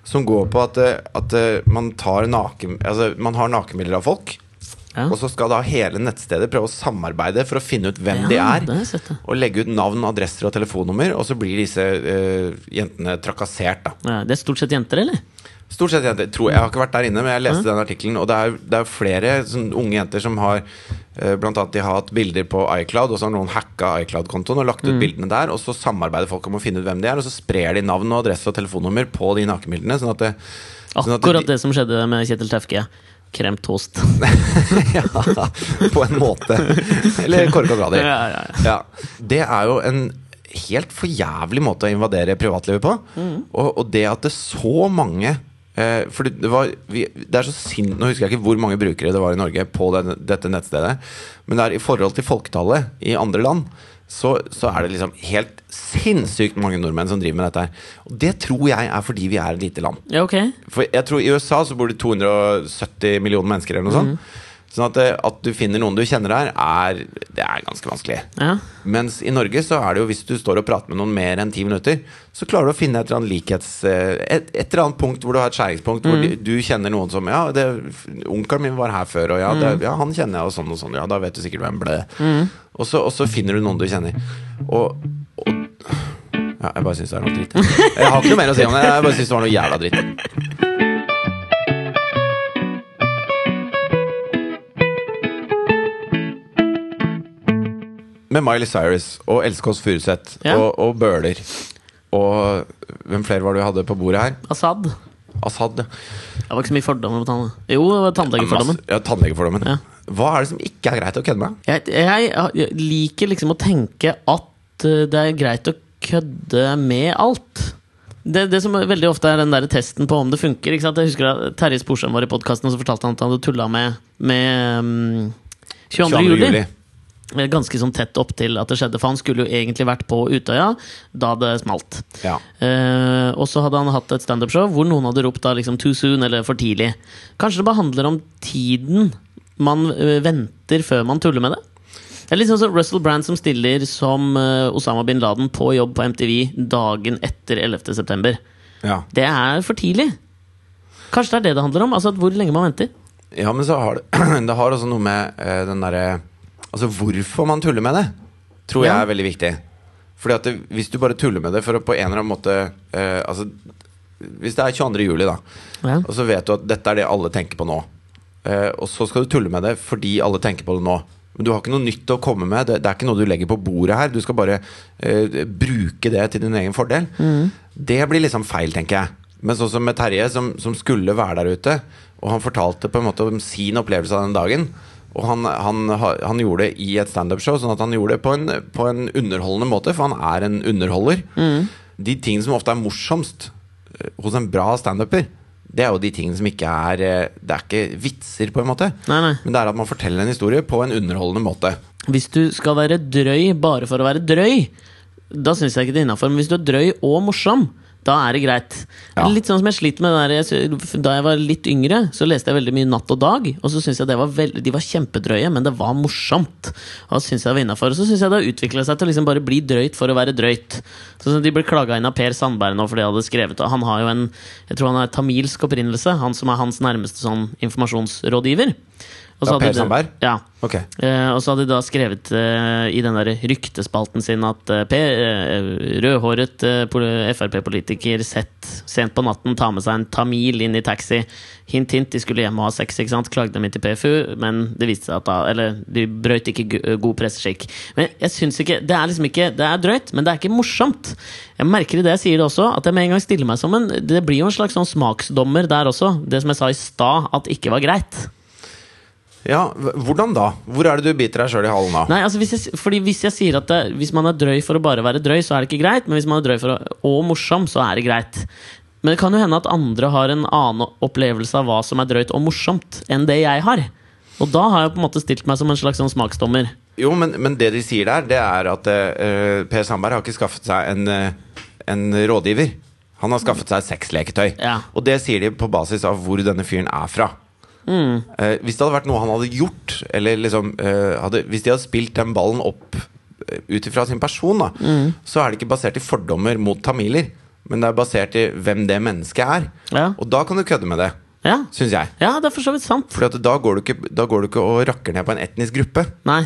Som går på at, eh, at eh, man, tar naken, altså, man har nakenbilder av folk. Ja. Og så skal da hele nettstedet prøve å samarbeide for å finne ut hvem de Ja, er. sett, ja. Og legge ut navn, adresser og telefonnummer. Og så blir disse uh, jentene trakassert. da Ja, det er stort sett jenter, eller? Stort sett jenter. Tror, jeg har ikke vært der inne, men jeg leste den artikkelen. Og det er, det er flere sånn, unge jenter som har eh, Blant annet de har hatt bilder på iCloud, og så har noen hacka iCloud-kontoen og lagt ut bildene der. Og så samarbeider folk om å finne ut hvem de er, og så sprer de navn og adresse og telefonnummer på de nakenbildene. Sånn at det, sånn at Akkurat de, det som skjedde med Kjetil Tefke. Kremt toast. ja, på en måte. Eller korka grader. Ja, ja, ja. Ja, det er jo en helt for jævlig måte å invadere privatlivet på. Og, og det at det er så mange eh, For det, var vi, Det er så sint, Nå husker jeg ikke hvor mange brukere det var i Norge på den, dette nettstedet, men det er i forhold til folketallet i andre land. Så, så er det liksom helt sinnssykt mange nordmenn som driver med dette her. Og det tror jeg er fordi vi er et lite land. Ja, okay. For jeg tror I USA så bor det 270 millioner mennesker eller noe sånt. Sånn at, eh, at du finner noen du kjenner der, er, det er ganske vanskelig. Ja. Mens i Norge så er det jo hvis du står og prater med noen mer enn ti minutter, så klarer du å finne et eller annet likhets... eh, Et, et eller annet punkt hvor du har et skjæringspunkt hvor du, du kjenner noen som Ja, onkelen min var her før, og ja, det, ja, han kjenner jeg, og sånn og sånn. Ja, da vet du sikkert hvem ble. Og, så, og så finner du noen du kjenner. Og, og Ja, jeg bare syns det er noe dritt. Jeg har ikke noe mer å si om det. Jeg bare syns det var noe jævla dritt. Med Miley Cyrus og Else Kåss Furuseth Ja. og, og Bøhler og hvem flere var det du hadde på bordet her? Assad. Asaad, ja. Det var ikke så mye fordommer på tann. Jo, det var tannlegefordommen. Ja, tannlegefordommen. Ja. Hva er det som ikke er greit å kødde med? Jeg, jeg, jeg liker liksom å tenke at eh, det er greit å kødde med alt. Det, det som veldig ofte er den der testen på om det funker. Ikke sant? Jeg husker da Terje Sporsem var i podkasten og så fortalte han at han hadde tulla med, med um, 22. 22. juli. Eh, Ganske sånn tett opp til at det skjedde, for han skulle jo egentlig vært på Utøya da det smalt. Ja. Eh, og så hadde han hatt et standup-show hvor noen hadde ropt da liksom 'too soon' eller 'for tidlig'. Kanskje det bare handler om tiden man eh, venter før man tuller med det? Det er liksom sånn Russell Brand som stiller som eh, Osama bin Laden på jobb på MTV dagen etter 11. september. ja. Det er for tidlig. Kanskje det er det det handler om? Altså hvor lenge man venter? Ja, men så har det Det har også noe med den derre Altså hvorfor man tuller med det, tror jeg er veldig viktig. Fordi at det, Hvis du bare tuller med det for å på en eller annen måte eh, Altså Hvis det er 22. juli, da, Ja. og så vet du at dette er det alle tenker på nå, eh, og så skal du tulle med det fordi alle tenker på det nå. Men du har ikke noe nytt å komme med. Det, det er ikke noe du legger på bordet her. Du skal bare eh, bruke det til din egen fordel. Det blir liksom feil, tenker jeg. Men sånn som med Terje, som, som skulle være der ute, og han fortalte på en måte om sin opplevelse av den dagen. Og han, han, han gjorde det i et standup-show, sånn at han gjorde det på en, på en underholdende måte, for han er en underholder. De tingene som ofte er morsomst eh, hos en bra standuper, det er jo de tingene som ikke er eh, Det er ikke vitser, på en måte. Nei, nei. Men det er at man forteller en historie på en underholdende måte. Hvis du skal være drøy bare for å være drøy, da syns jeg ikke det er innafor. Men hvis du er drøy og morsom, da er det greit. Ja. Litt sånn som jeg sliter med jeg, Da jeg var litt yngre, så leste jeg veldig mye Natt og Dag. Og så syns jeg det var veld, de var kjempedrøye, men det var morsomt. Og så syns jeg det var innafor. Og så syns jeg det har utvikla seg til å liksom bare bli drøyt for å være drøyt. Sånn som De ble klaga inn av Per Sandberg nå fordi de hadde skrevet Han har jo en Jeg tror han er tamilsk opprinnelse, han som er hans nærmeste sånn informasjonsrådgiver. Og så Ja, Per Sandberg? Ja. Okay. Uh, og så hadde de da skrevet uh, i den der ryktespalten sin at uh, rødhåret Frp-politiker sett sent på natten ta med seg en tamil inn i taxi. Hint, hint, de skulle hjem og ha sex, ikke sant? klagde dem inn til PFU, men det viste seg at da Eller de brøt ikke god presseskikk. Men jeg syns ikke Det er liksom ikke Det er drøyt, men det er ikke morsomt. Jeg merker i det jeg sier det også, at jeg med en gang stiller meg som en Det blir jo en slags sånn smaksdommer der også. Det som jeg sa i stad, at ikke var greit. Ja, hvordan da? Hvor er det du biter deg sjøl i halen da? Nei, altså hvis jeg, fordi hvis jeg sier at det, hvis man er drøy for å bare være drøy, så er det ikke greit. Men hvis man er drøy for å, og morsom, så er det greit. Men det kan jo hende at andre har en annen opplevelse av hva som er drøyt og morsomt, enn det jeg har. Og da har jeg på en måte stilt meg som en slags sånn smaksdommer. Jo, men, men det de sier der, det er at uh, Per Sandberg har ikke skaffet seg en, uh, en rådgiver. Han har skaffet seg sexleketøy. Ja. Og det sier de på basis av hvor denne fyren er fra. Eh, hvis det hadde vært noe han hadde gjort, eller liksom eh, hadde, Hvis de hadde spilt den ballen opp ut ifra sin person, da, Mm. så er det ikke basert i fordommer mot tamiler. Men det er basert i hvem det mennesket er. Ja. Og da kan du kødde med det, Ja. syns jeg. ja, det er for så vidt sant. Fordi da, går du ikke- da går du ikke og rakker ned på en etnisk gruppe. Nei.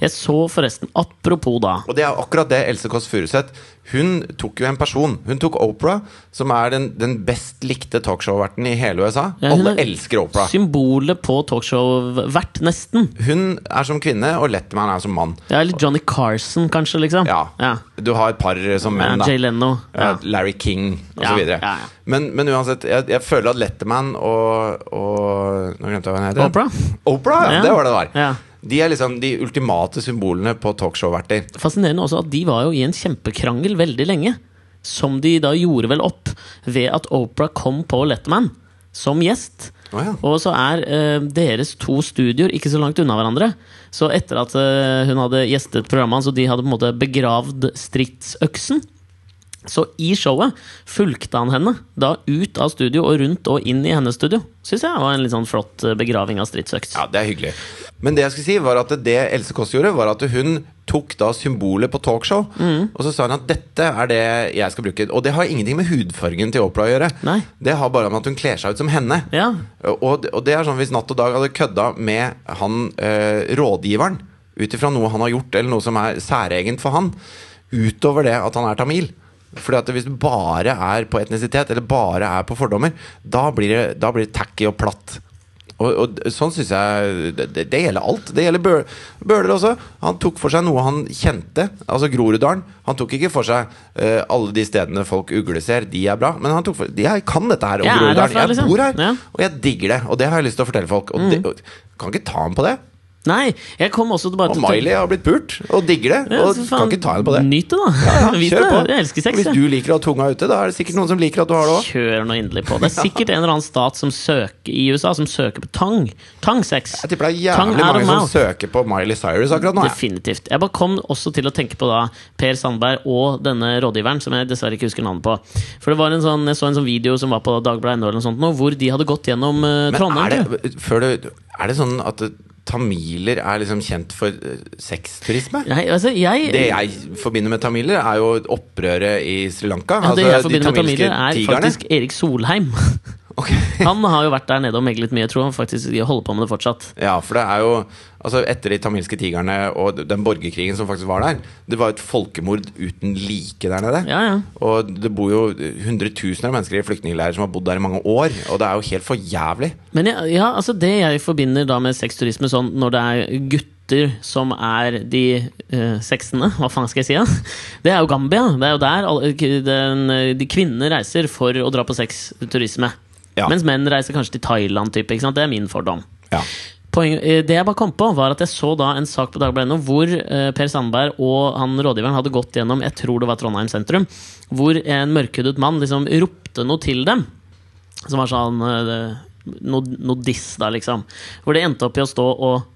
Jeg så forresten, apropos da Og det er akkurat det Else Kåss Furuseth Hun tok jo en person. Hun tok Opera, som er den, den best likte talkshow-verten i hele USA. Ja, Alle er elsker Opera. Symbolet på talkshow-vert, nesten. Hun er som kvinne, og Letterman er som mann. Ja, Eller Johnny Carson, kanskje, liksom. Ja. ja. Du har et par som menn, da. Jay Leno. Ja, Ja. Larry King og Ja, ja, ja. Men, men uansett, jeg, jeg føler at Letterman og, og Nå glemte jeg hva hun heter. Opera. Opera, ja, Ja. Det var det det var. De er liksom de ultimate symbolene på talkshow-verter. Fascinerende også at de var jo i en kjempekrangel veldig lenge. Som de da gjorde vel opp ved at Opera kom på Letterman som gjest. Oh, ja. Og så er eh, deres to studioer ikke så langt unna hverandre. Så etter at eh, hun hadde gjestet programmet hans, og de hadde på en måte begravd stridsøksen Så i showet fulgte han henne da ut av studio og rundt og inn i hennes studio. Syns jeg var en litt sånn flott eh, begraving av stridsøks. Ja, det er hyggelig. Men det jeg skulle si var at det Else Kåss gjorde, var at hun tok da symbolet på talkshow, Mm. og så sa hun at dette er det jeg skal bruke. Og det har ingenting med hudfargen til Opera å gjøre. Nei. Det har bare med at hun kler seg ut som henne. Ja. Og, og det er sånn hvis Natt og Dag hadde kødda med han øh, rådgiveren ut ifra noe han har gjort, eller noe som er særegent for han, utover det at han er tamil. Fordi at Hvis du bare er på etnisitet, eller bare er på fordommer, da blir det, da blir det tacky og platt. Og, og sånn syns jeg det, det, gjelder alt. Det gjelder Bø- Bøhler også. Han tok for seg noe han kjente, altså Groruddalen. Han tok ikke for seg uh, alle de stedene folk ugleser, de er bra. Men han tok for Jeg kan dette her om Groruddalen. Jeg liksom. bor her, Ja. Mm. og jeg digger det. Og det har jeg lyst til å fortelle folk. Og det, og, kan ikke ta ham på det. Nei, jeg kom også bare Og til Miley har blitt pult, og digger det. Ja, Og kan ikke ta henne på det. Nyt det, da. Ja, kjør på. Jeg elsker sex. Hvis du liker å ha tunga ute, da er det sikkert noen som liker at du har det òg. Kjør nå inderlig på. Det er sikkert en eller annen stat som søker i USA som søker på tang. Tangsex. Jeg tipper det er jævlig mange som mouth. søker på Miley Cyrus akkurat nå. Definitivt. Jeg bare kom også til å tenke på da Per Sandberg og denne rådgiveren, som jeg dessverre ikke husker navnet på. For det var en sånn, Jeg så en sånn video som var på Dagbladet NO, eller noe sånt, hvor de hadde gått gjennom uh, Men Trondheim. er det, du, er det sånn at tamiler er liksom kjent for eh, sexturisme? Altså, jeg, Det jeg forbinder med tamiler, er jo opprøret i Sri Lanka. ja, det altså, jeg forbinder med tamiler, er faktisk Erik Solheim. Ok. Han har jo vært der nede og meglet mye. Jeg tror han faktisk holder på med det fortsatt. Ja, for det er jo Altså Etter de tamilske tigrene og den borgerkrigen som faktisk var der Det var et folkemord uten like der nede. Ja, ja. Og det bor jo hundretusener av mennesker i flyktningleirer som har bodd der i mange år. Og det er jo helt for jævlig. Men ja, ja, altså det jeg forbinder da med sexturisme sånn når det er gutter som er de uh, sexene, hva faen skal jeg si? da? Det er jo Gambia. Det er jo der alle, den, de kvinnene reiser for å dra på sexturisme. Ja. Mens menn reiser kanskje til Thailand. Type? Det er min fordom. Ja. Poeng, eh, det jeg bare kom på, var at jeg så da en sak på Dagbladet hvor eh, Per Sandberg og han rådgiveren hadde gått gjennom jeg tror det var Trondheim sentrum, hvor en mørkhudet mann liksom ropte noe til dem. Som var sånn eh, noe, noe diss, da, liksom. Hvor det endte opp i å stå og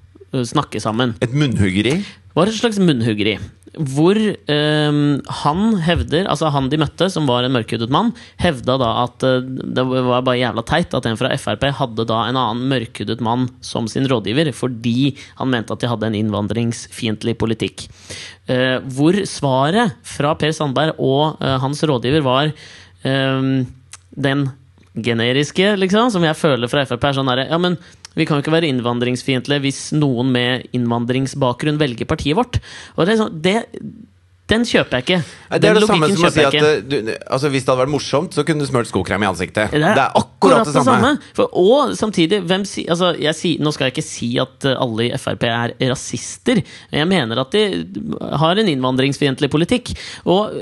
snakke sammen. Et munnhuggeri. var et slags munnhuggeri. Hvor eh, han hevder, altså han de møtte, som var en mørkhudet mann, hevda da at eh, det var bare jævla teit at en fra Frp hadde da en annen mørkhudet mann som sin rådgiver, fordi han mente at de hadde en innvandringsfiendtlig politikk. Eh, hvor svaret fra Per Sandberg og eh, hans rådgiver var eh, den generiske, liksom, som jeg føler fra Frp, er sånn herre Ja, men vi kan jo ikke være innvandringsfiendtlige hvis noen med innvandringsbakgrunn velger partiet vårt. Og det er sånn, det, den kjøper jeg ikke. Den Det er det samme som å si at eh, du, altså, Hvis det hadde vært morsomt, så kunne du smurt skokrem i ansiktet. Det er, akkurat det samme. For, og samtidig, hvem si, altså, jeg si, nå skal jeg ikke si at eh, alle i Frp er rasister. Jeg mener at de har en innvandringsfiendtlig politikk. Og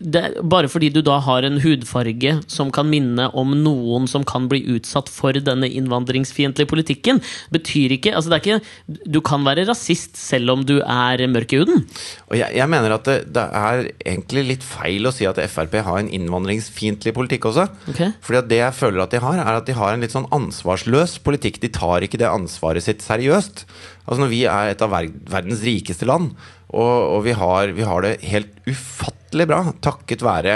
det, bare fordi du da har en hudfarge som kan minne om noen som kan bli utsatt for denne innvandringsfiendtlige politikken, betyr ikke altså det er ikke Du kan være rasist selv om du er mørk i huden. Og jeg, jeg mener at det, det er egentlig litt feil å si at Frp har en innvandringsfiendtlig politikk også. Okay. Fordi det jeg føler at de har, er at de har en litt sånn ansvarsløs politikk. De tar ikke det ansvaret sitt seriøst. Altså Når vi er et av verdens rikeste land, og, og vi, har, vi har det helt ufattelig bra takket være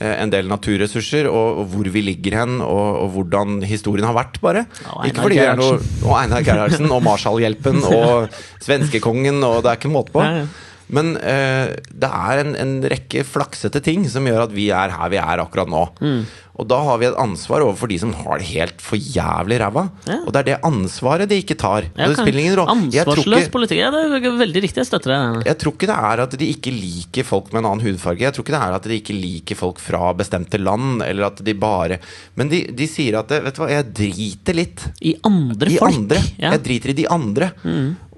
eh, en del naturressurser og, og hvor vi ligger hen, og, og hvordan historien har vært, bare. Og Einar er Gerhardsen. Og Einar Gerhardsen og Marshallhjelpen og svenskekongen, og det er ikke måte på. Nei, ja. Men eh, det er en, en rekke flaksete ting som gjør at vi er her vi er akkurat nå. Mm. Og da har vi et ansvar overfor de som har det helt for jævlig ræva. Ja. Og det er det ansvaret de ikke tar. Ja, det spiller ingen rolle. Ansvarsløs politikk. Ja, det er veldig riktig. Jeg støtter deg. jeg tror ikke det er at de ikke liker folk med en annen hudfarge. Jeg tror ikke det er at de ikke liker folk fra bestemte land, eller at de bare Men de, de sier at Vet du hva, jeg driter litt I andre i folk. andre. Jeg driter i de andre.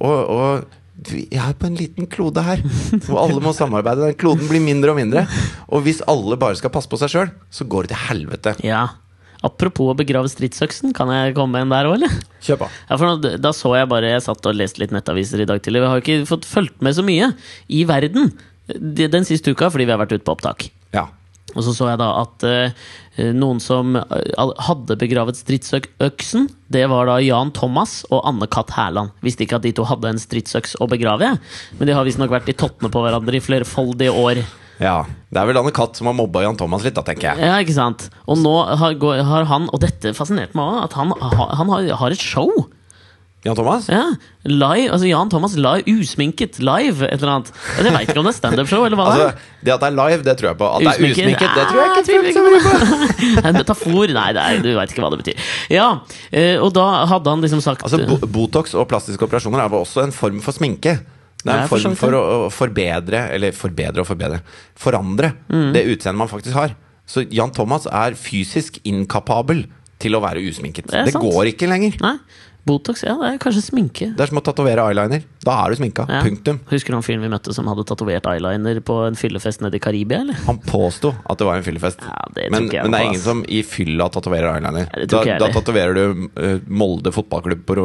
Og, og vi er på en liten klode her, hvor alle må samarbeide. Den kloden blir mindre og mindre. Og hvis alle bare skal passe på seg sjøl, så går det til helvete. ja. Apropos å begrave stridsøksen, kan jeg komme med en der òg, eller? Kjør på. Ja, for nå, Da så jeg bare Jeg satt og leste litt nettaviser i dag tidlig. Vi har ikke fått fulgt med så mye i verden den siste uka fordi vi har vært ute på opptak. Ja. Og så så jeg da at uh, noen som eh, hadde begravet stridsøksen, det var da Jan Thomas og Anne Katt Hærland. Visste ikke at de to hadde en stridsøks å begrave, men de har visstnok vært i tottene på hverandre i flerfoldige år. ja. Det er vel Anne Katt som har mobba Jan Thomas litt, da, tenker jeg. Ja, ikke sant? Og nå har, har han, og dette fascinerte meg òg, at han, han har, har et show. Jan Thomas? Ja, live, altså Jan Thomas live, usminket live, et eller annet. Altså, jeg veit ikke om det er standup-show, eller hva det er. Altså, det at det er live, det tror jeg på. At det er Usminket? det tror jeg ikke tviler tror jeg på. En metafor? Nei, er, du veit ikke hva det betyr. Ja, eh, og da hadde han liksom sagt Altså, Botox og plastiske operasjoner er vel også en form for sminke. Det er en form for å, forbedre, eller forbedre og forbedre, forandre Mm. det utseendet man faktisk har. Så Jan Thomas er fysisk inkapabel til å være usminket. Det Det, går ikke lenger. Nei, Botox, ja, det er kanskje sminke. Det er som å tatovere eyeliner. Da er du sminka. Ja. Punktum. Husker du han fyren vi møtte som hadde tatovert eyeliner på en fyllefest nede i Karibia, eller? Han påsto at det var en fyllefest. Ja, det men, jeg men det er ingen som i fylla tatoverer eyeliner. Ja, Da, da tatoverer du uh, Molde fotballklubb på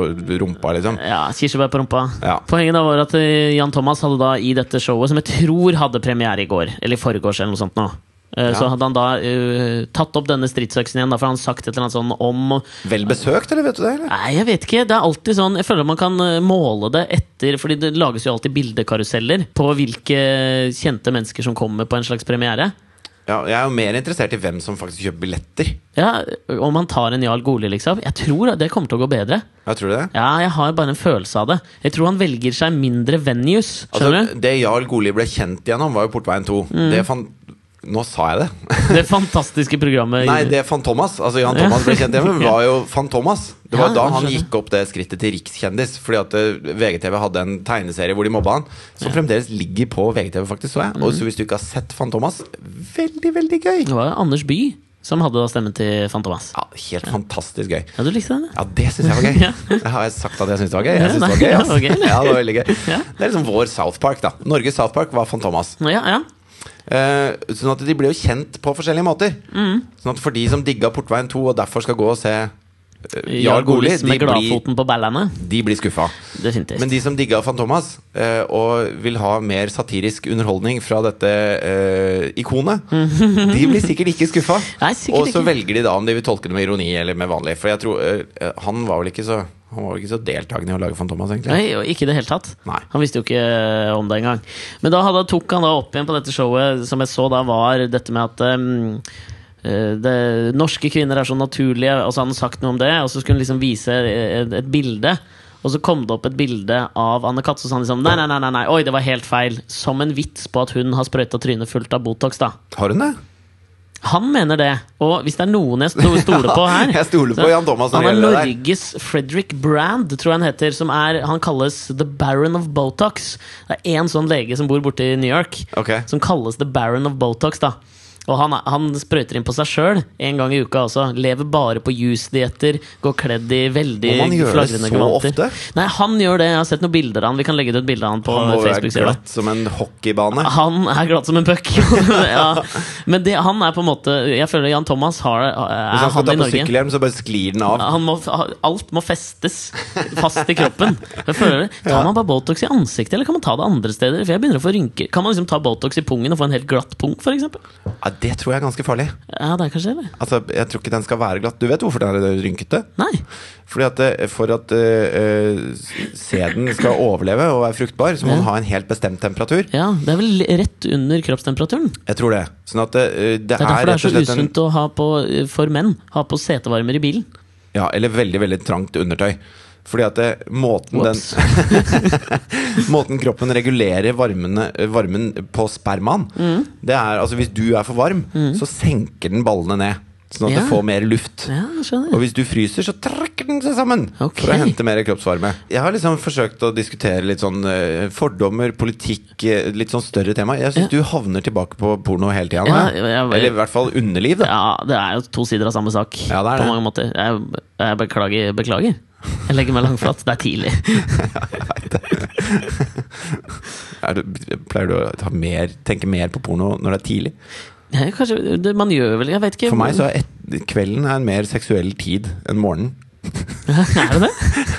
rumpa, liksom. Ja, kirsebær på rumpa. Ja. Poenget da var at eh, Jan Thomas hadde da i dette showet, som jeg tror hadde premiere i går, eller i forgårs eller noe sånt nå, eh, så Ja. hadde han da uh, tatt opp denne stridsøksen igjen, da, for han sagt et eller annet sånn om Vel besøkt, eller vet du det? Eller? Nei, jeg vet ikke. Det er alltid sånn Jeg føler man kan eh, måle det etter Fordi det lages jo alltid bildekaruseller på hvilke kjente mennesker som kommer på en slags premiere. Ja, jeg er jo mer interessert i hvem som faktisk kjøper billetter. Ja, Om han tar en Jarl Goli, liksom. Jeg tror det kommer til å gå bedre. Ja, tror du det? Ja, jeg har bare en følelse av det. Jeg tror han velger seg mindre venues. Skjønner Altså, det Jarl Goli ble kjent gjennom, var jo Portveien 2. Mm. Det fan Nå sa jeg det. Det fantastiske programmet Nei, det Fantomas. Altså Jan Thomas ble kjent hjemme, var jo Fantomas. Det var Ja, da han gikk opp det skrittet til rikskjendis. Fordi at eh, VGTV hadde en tegneserie hvor de mobba han, som fremdeles ligger på VGTV, faktisk. Så jeg. Og så hvis du ikke har sett Fantomas, veldig, veldig gøy! Det var Anders Bye som hadde da stemmen til Fantomas. Ja, Helt fantastisk gøy. Ja, du likte den? Ja, det syns jeg var gøy. Ja. Det har jeg sagt at jeg syns det var gøy. Jeg syns synes det var gøy, ja, ass. Ja, det var veldig gøy. Ja. Det er liksom vår South Park, da. Norges South Park var Fantomas. Ja, ja. Eh, sånn at de ble jo kjent på forskjellige måter. Mm. Sånn at for de som digga Portveien 2 og derfor skal gå og se uh, Jarl Goli, de de blir skuffa. Men de som digga Fantomas uh, og vil ha mer satirisk underholdning fra dette ikonet, de blir sikkert ikke skuffa. Og så velger de da om de vil tolke det med ironi eller med vanlig. For jeg tror han var vel ikke så Han var jo ikke så deltakende i å lage Fantomas, egentlig. Nei, og ikke i det hele tatt. Nei. Han visste jo ikke eh, om det engang. Men da hadde, tok han da opp igjen på dette showet, som jeg så da var dette med at um, det, norske kvinner er så naturlige, og så hadde han sagt noe om det. Og så skulle han liksom vise et, et bilde. Og så kom det opp et bilde av Anne Katz, og så sa han liksom nei, nei, nei, nei, oi, det var helt feil. Som en vits på at hun har sprøyta trynet fullt av Botox, da. Har hun det? Han mener det. Og hvis det er noen jeg sto- stoler på her Jeg stoler på Jan Thomas Han er. Norges Frederick Brand, tror jeg han heter. Som er, han kalles The Baron of Botox. Det er én sånn lege som bor borte i New York, okay. som kalles The Baron of Botox. da og han, han sprøyter inn på seg sjøl en gang i uka også. Lever bare på juicedietter. Går kledd i veldig flagrende ofte? Nei, han gjør det. Jeg har sett noen bilder av han. Vi kan legge ut et bilde av han på Facebook-sida. Han er glatt som en hockeybane. Han er glatt som en puck. ja. Men det, han er på en måte Jeg føler Jan Thomas har, er Hvis han han, skal ta på Norge. sykkelhjelm, så bare sklir den av. Han må, alt må festes fast i kroppen. Jeg føler det. Tar man bare Botox i ansiktet, eller kan man ta det andre steder? For jeg begynner å få rynker Kan man liksom ta Botox i pungen og få en helt glatt pung, f.eks.? Det tror jeg er ganske farlig. Ja, det er kanskje det. Altså, Jeg tror ikke den skal være glatt. Du vet hvorfor den er rynkete? Nei. Fordi at For at eh, eh, sæden skal overleve og være fruktbar, så må den ha en helt bestemt temperatur. Ja, Det er vel rett under kroppstemperaturen. Jeg tror det. Sånn at det, eh, det Det er derfor det er så usunt en å ha på, for menn ha på setevarmer i bilen. Ja, eller veldig, veldig trangt undertøy. Fordi at det, måten, den, måten kroppen regulerer varmen, varmen på spermaen, Mm. det er altså hvis du er for varm, så senker den ballene ned. Sånn at Ja. det får mer luft. Ja. Og hvis du fryser, så trekker den seg sammen okay. for å hente mer kroppsvarme. Jeg har liksom forsøkt å diskutere litt sånn eh, fordommer, politikk, eh, litt sånn større tema. Jeg syns Ja. du havner tilbake på porno hele tida. Eller i hvert fall underliv, da. Ja, det er jo to sider av samme sak. Er på mange måter. Jeg, jeg beklager, beklager. Jeg legger meg langflat. Det er tidlig. Er du, pleier du å mer, tenke mer på porno når det er tidlig? Ja, kanskje, det, man gjør vel Jeg vet ikke. For meg så er et, kvelden er en mer seksuell tid enn morgenen. Er det det?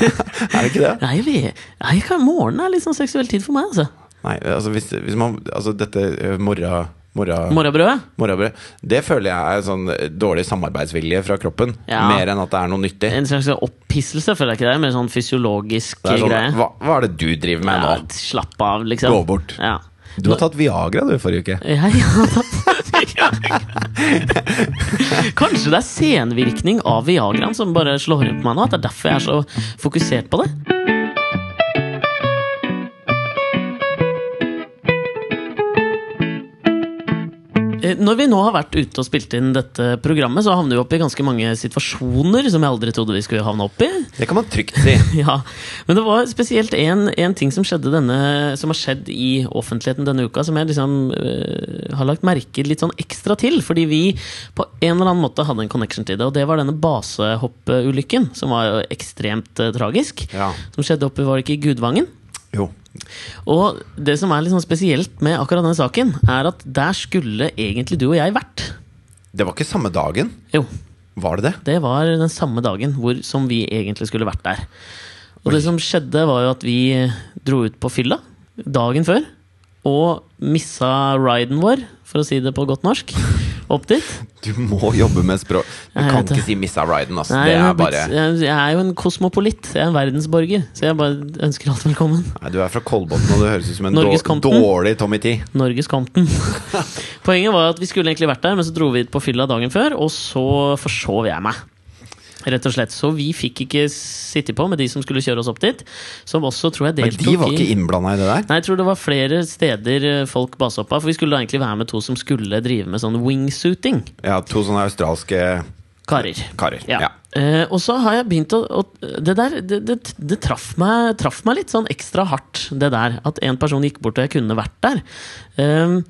Er det ikke det? Nei, vi, Nei, morgenen er litt sånn seksuell tid for meg, altså. Nei, altså hvis, hvis man Altså dette eh, morra... Morra, Morgenbrødet? morrabrød Det føler jeg er sånn dårlig samarbeidsvilje fra kroppen. Ja. Mer enn at det er noe nyttig. En slags opphisselse, føler jeg ikke det? Mer sånn fysiologisk er sånn, greie. hva, hva er det du driver med Ja, nå? slapp av, liksom. Gå bort. Ja. Du har tatt Viagra du forrige uke. Jeg har tatt Kanskje det er senvirkning av Viagraen som bare slår inn på meg nå? At det er derfor jeg er så fokusert på det? Når vi nå har vært ute og spilt inn dette programmet, så havner vi opp i ganske mange situasjoner som jeg aldri trodde vi skulle havne opp i. Det kan man trygt si. Ja, Men det var spesielt en, en ting som denne Som har skjedd i offentligheten denne uka, som jeg liksom uh, har lagt merke litt sånn ekstra til. Fordi vi på en eller annen måte hadde en connection til det. Og det var denne basehoppulykken, som var jo ekstremt uh, tragisk. Ja. Som skjedde oppe, var det ikke i Gudvangen? Jo. Og det som er litt sånn spesielt med akkurat denne saken, er at der skulle egentlig du og jeg vært. Det var ikke samme dagen. Jo, Var det det? Det var den samme dagen hvor, som vi egentlig skulle vært der. Og det som skjedde, var jo at vi dro ut på fylla dagen før. Og missa riden vår, for å si det på godt norsk, opp dit. Du må jobbe med språk. Du Jeg kan det. ikke si 'missa riden', Altså. Nei, er bare jeg, er jo en kosmopolitt. Jeg er en verdensborger. Så jeg bare ønsker alt velkommen. Nei, Du er fra Kolbotn, og du høres ut som en dårlig Tommy T. Norges Compton. Poenget var at vi skulle egentlig vært der, men så dro vi på fylla dagen før, og så forsov jeg meg. Rett og slett. Så vi fikk ikke sitte på med de som skulle kjøre oss opp dit. Som også tror jeg deltok i Men de var ikke innblanda i det der? Nei, jeg tror det var flere steder folk basa opp av. For vi skulle da egentlig være med to som skulle drive med sånn wingsuiting. Ja, to sånne australske Karer. karer. Ja. Ja. Uh, og så har jeg begynt å, å Det der det, det, det traff, meg, traff meg litt sånn ekstra hardt, det der. At en person gikk bort og jeg kunne vært der. Um,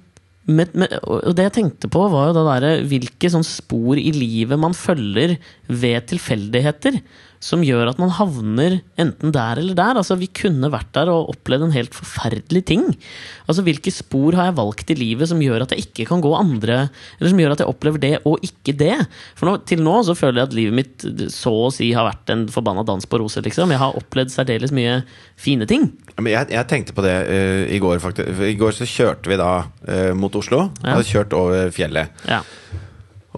men, men, og det jeg tenkte på, var jo det derre hvilke sånn spor i livet man følger ved tilfeldigheter. Som gjør at man havner enten der eller der. Altså Vi kunne vært der og opplevd en helt forferdelig ting. Altså Hvilke spor har jeg valgt i livet som gjør at jeg ikke kan gå andre Eller som gjør at jeg opplever det og ikke det? For nå, til nå så føler jeg at livet mitt så å si har vært en forbanna dans på roser. liksom Jeg har opplevd særdeles mye fine ting. Men jeg, jeg tenkte på det uh, i går, faktisk. I går så kjørte vi da uh, mot Oslo. Ja. Hadde kjørt over fjellet. Ja.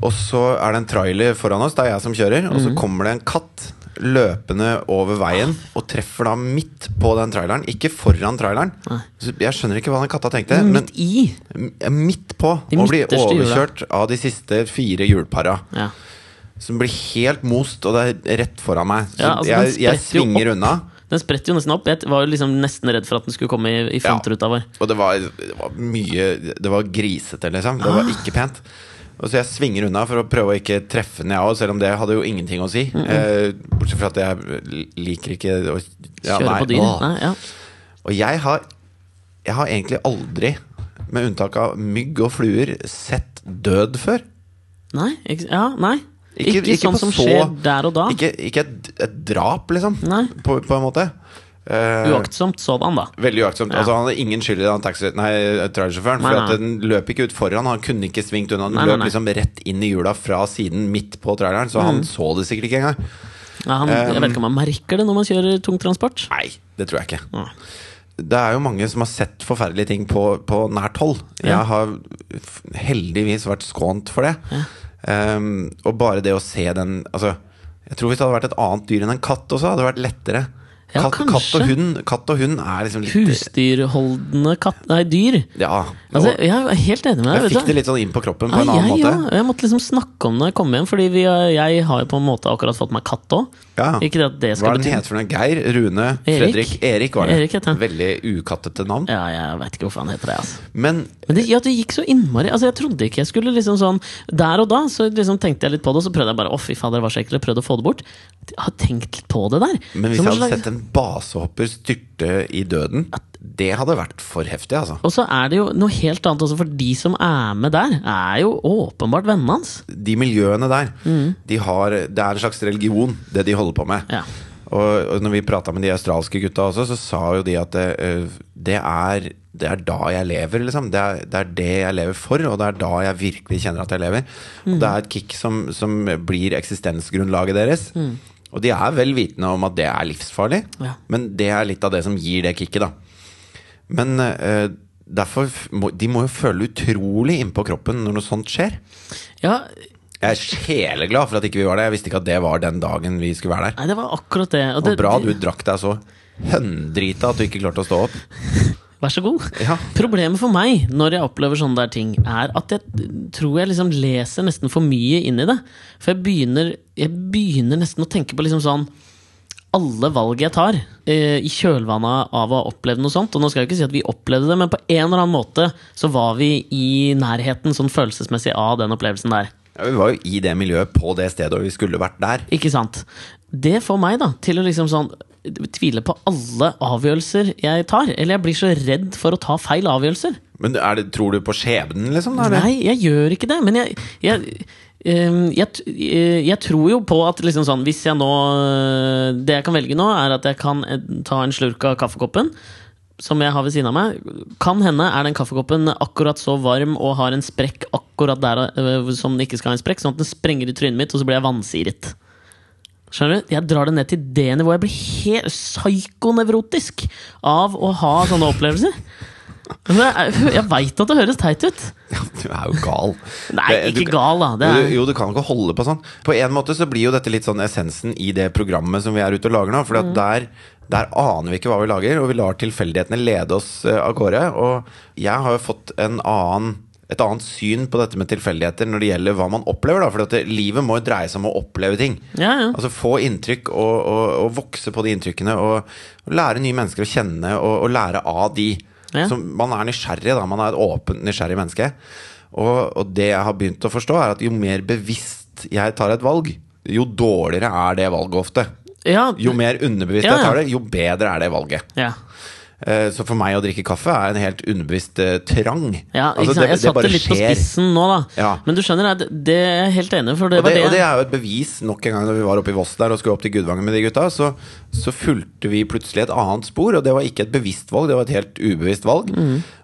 Og så er det en trailer foran oss, det er jeg som kjører. Og Mhm. så kommer det en katt løpende over veien og treffer da midt på den traileren. Ikke foran traileren. Jeg skjønner ikke hva den katta tenkte. Men Midt i. midt på. Og blir overkjørt av de siste fire hjulpara. Ja. Som blir helt most, og det er rett foran meg. Så Ja, altså, jeg, jeg svinger unna. Den spretter jo nesten opp. Jeg var jo liksom nesten redd for at den skulle komme i, i frontruta vår. Og det var, det var mye Det var grisete, liksom. Det var ikke pent. Og så jeg svinger unna for å prøve å ikke treffe den, jeg òg, selv om det hadde jo ingenting å si. eh, bortsett fra at jeg liker ikke å ja, Kjøre nei, på dyr. Nei, ja. Og jeg har Jeg har egentlig aldri, med unntak av mygg og fluer, sett død før. Nei, ikke, ja, nei. Ikke- Ikke, ikke sånn som så- skjer der og da. Ikke, ikke et, et drap, liksom. På, på en måte. Eh, Uaktsomt han, da. Veldig uaktsomt. Ja. Altså, han hadde ingen skyld i den trailersjåføren. For at den løp ikke ut foran. Han kunne ikke svingt unna. Den Nei, løp nei. liksom rett inn i hjula fra siden midt på traileren. Så Mm. han så det sikkert ikke engang. Ja, han, jeg vet ikke om han merker det når man kjører tungtransport. Nei, det tror jeg ikke. Ja. Det er jo mange som har sett forferdelige ting på, på nært hold. Jeg har heldigvis vært skånt for det. Um, og bare det å se den Altså, jeg tror hvis det hadde vært et annet dyr enn en katt også, hadde det vært lettere. Ja, katt, katt, og hund, katt og hund er liksom litt Husdyrholdende katt... Nei, dyr. Ja. Altså, jeg er helt enig med deg. jeg fikk det litt sånn inn på kroppen på Ja, en annen jeg, måte. ja. jeg måtte liksom snakke om det når jeg kom hjem, Fordi vi, jeg har jo på en måte akkurat fått meg katt òg. Ja. Ikke det at det Hva skal er det den heter for noe? Geir? Rune? Erik. Fredrik? Erik var det. Erik heter. Veldig ukattete navn. Ja, jeg veit ikke hvorfor han heter det. altså Men Men det, ja, det gikk så innmari Altså Jeg trodde ikke jeg skulle liksom sånn Der og da så liksom tenkte jeg litt på det, og så prøvde jeg bare Å, fy fader, det var så ekkelt. Prøvde å få det bort. Jeg har tenkt litt på det der. Men hvis jeg hadde sett en basehopper styrte i døden, det hadde vært for heftig, altså. Og så er det jo noe helt annet også, for de som er med der, er jo åpenbart vennene hans. De miljøene der, de har, det er en slags religion, det de holder på med. Mm. Ja. Og, og når vi prata med de australske gutta også, så sa jo de at det, eh, det, er, det er da jeg lever, liksom. Det er, det er det jeg lever for, og det er da jeg virkelig kjenner at jeg lever. Og det er et kick som, som blir eksistensgrunnlaget deres. Og de er vel vitende om at det er livsfarlig, Ja. men det er litt av det som gir det kicket, da. Men uh, derfor må, De må jo føle utrolig innpå kroppen når noe sånt skjer. Ja, Jeg er sjeleglad for at ikke vi var der. Jeg visste ikke at det var den dagen vi skulle være der. nei, det var akkurat det. Og Og det bra du drakk deg så høndrita at du ikke klarte å stå opp. Vær så god. Ja. Problemet for meg når jeg opplever sånne der ting, er at jeg tror jeg liksom leser nesten for mye inn i det. For jeg begynner, jeg begynner nesten å tenke på liksom sånn alle valg jeg tar eh, i kjølvannet av å ha opplevd noe sånt Og nå skal jeg ikke si at vi opplevde det, men på en eller annen måte så var vi i nærheten sånn følelsesmessig av den opplevelsen der. Ja, vi var jo i det miljøet på det stedet, og vi skulle vært der. Ikke sant? Det får meg da til å liksom sånn tvile på alle avgjørelser jeg tar. Eller jeg blir så redd for å ta feil avgjørelser. Men det, tror du på skjebnen, liksom? Nei, jeg gjør ikke det. Men jeg, jeg, ehm, jeg, eh, jeg tror jo på at liksom sånn Hvis jeg nå Det jeg kan velge nå, er at jeg kan eh, ta en slurk av kaffekoppen. Som jeg har ved siden av meg. Kan hende er den kaffekoppen akkurat så varm og har en sprekk akkurat der eh, som den ikke skal ha en sprekk, sånn at den sprenger i trynet mitt, og så blir jeg vansiret. Skjønner du? Jeg drar det ned til det nivået. Jeg blir helt psykonevrotisk av å ha sånne opplevelser. Jeg, jeg veit at det høres teit ut. Du er jo gal. Nei, ikke du gal, da. Det er, Jo, jo, du kan ikke holde på sånn. På en måte så blir jo dette litt sånn essensen i det programmet som vi er ute og lager nå. For Mm. der, der aner vi ikke hva vi lager, og vi lar tilfeldighetene lede oss eh, av gårde. Og jeg har jo fått en annen et annet syn på dette med tilfeldigheter når det gjelder hva man opplever. da For det, livet må jo dreie seg om å oppleve ting. ja, ja. Altså Få inntrykk og, og, og vokse på de inntrykkene. Og, og lære nye mennesker å kjenne og, lære av de. Ja. Så man er nysgjerrig, da. Man er et åpent, nysgjerrig menneske. Og, og det jeg har begynt å forstå, er at jo mer bevisst jeg tar et valg, jo dårligere er det valget ofte. ja, Jo mer underbevisst jeg tar det, jo bedre er det valget. ja. Eh, Så for meg å drikke kaffe er en helt underbevisst eh, trang. Ja, Altså, det- Jeg satte det litt på spissen nå, da. Ja. Men du skjønner, det, det er jeg helt enig. For det Og var det, det, og det er jo et bevis nok en gang da vi var oppe i Voss der og skulle opp til Gudvangen med de gutta. Så, så fulgte vi plutselig et annet spor, og det var ikke et bevisst valg, det var et helt ubevisst valg.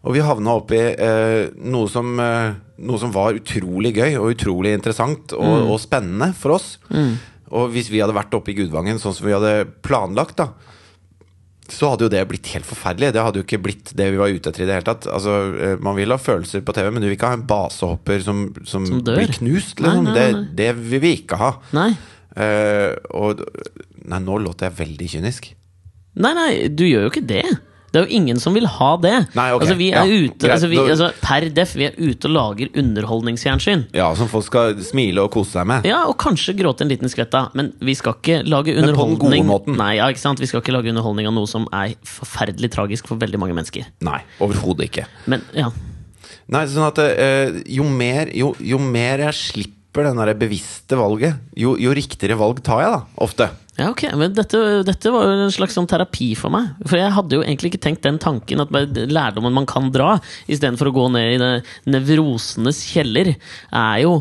Og vi havna opp i eh, noe, som, eh, noe som var utrolig gøy og utrolig interessant og, og spennende for oss. Og hvis vi hadde vært oppe i Gudvangen sånn som vi hadde planlagt, da så hadde jo det blitt helt forferdelig. Det hadde jo ikke blitt det vi var ute etter i det hele tatt. Altså, eh, Man vil ha følelser på TV, men du vil ikke ha en basehopper som, som, Som blir knust. Nei, Liksom. nei, nei, nei. Det, det vil vi ikke ha. Nei. Uh, og Nei, nå låter jeg veldig kynisk. nei, nei, du gjør jo ikke det. Det er jo ingen som vil ha det. Nei, okay. Altså, vi er Ja, ute, altså, vi, altså, Per def, vi er ute og lager underholdningsfjernsyn. Ja, Som folk skal smile og kose seg med. Ja, og kanskje gråte en liten skvett av, men vi skal ikke lage underholdning Men på den gode måten. Nei, ja, ikke sant? Vi skal ikke lage underholdning av noe som er forferdelig tragisk for veldig mange mennesker. Nei, overhodet ikke. Men ja, Nei, sånn at øh, jo, mer, jo, jo mer jeg slipper den det bevisste valget, jo, jo riktigere valg tar jeg, da. Ofte. Ja, ok, men dette, dette var jo en slags sånn terapi for meg. For jeg hadde jo egentlig ikke tenkt den tanken at lærdommen man kan dra, istedenfor å gå ned i det nevrosenes kjeller, er jo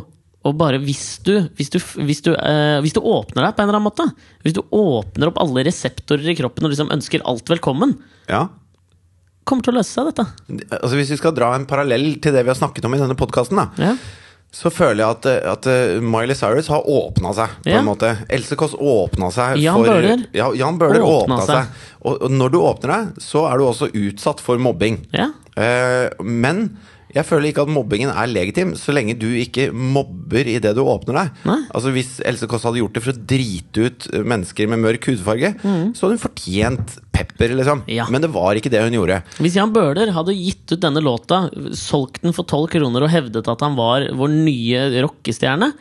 og bare hvis du, hvis, du, hvis, du, eh, hvis du åpner deg på en eller annen måte Hvis du åpner opp alle reseptorer i kroppen og liksom ønsker alt velkommen, Ja. kommer til å løse seg, dette. Altså Hvis vi skal dra en parallell til det vi har snakket om i denne podkasten. Ja. Så føler jeg at, at uh, Miley Cyrus har åpna seg. på Ja. en måte Else Kåss åpna seg Jan for Bøhler. Ja, Jan Bøhler åpna seg. seg. Og, og når du åpner deg, så er du også utsatt for mobbing. Ja. Eh, men Jeg føler ikke at mobbingen er legitim så lenge du ikke mobber idet du åpner deg. Nei. Altså Hvis Else Kåss hadde gjort det for å drite ut mennesker med mørk hudfarge, så hadde hun fortjent pepper, liksom. Mm. Ja. Men det var ikke det hun gjorde. Hvis Jan Bøhler hadde gitt ut denne låta, solgt den for tolv kroner og hevdet at han var vår nye rockestjerne,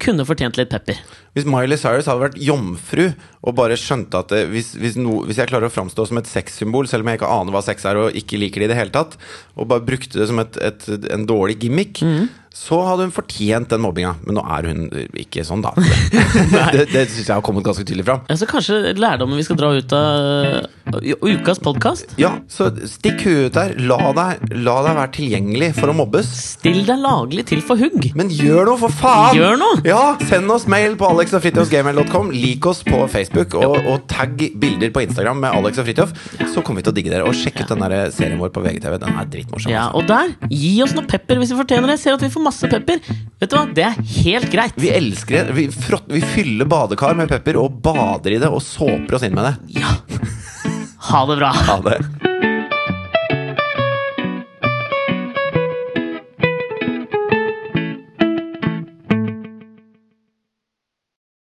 kunne fortjent litt pepper. Hvis Miley Cyrus hadde vært jomfru og bare skjønte at det, hvis, hvis, no, hvis jeg klarer å framstå som et sexsymbol, selv om jeg ikke aner hva sex er og ikke liker det i det hele tatt, og bare brukte det som et, et, en dårlig gimmick, så hadde hun fortjent den mobbinga. Men nå er hun ikke sånn, da. det det syns jeg har kommet ganske tydelig fram. Altså, kanskje lærdommen vi skal dra ut av uh, ukas podkast? Ja, så stikk huet ut der. La deg, la deg være tilgjengelig for å mobbes. Still deg laglig til for hugg! Men gjør noe, for faen! Gjør noe! Ja, Send oss mail på alexogfritjofsgmail.com. Lik oss på Facebook, og, og tagg bilder på Instagram med Alex og Fritjof. Så kommer vi til å digge dere. Og sjekk ut den der serien vår på VGTV. Den er dritmorsom. Ja, altså. og der, gi oss noe pepper hvis vi fortjener det. Ser at vi får masse pepper. Vet du hva, Det er helt greit. Vi elsker det. Vi, frott, vi fyller badekar med pepper og bader i det og såper oss inn med det. Ja. Ha det bra. Ha det.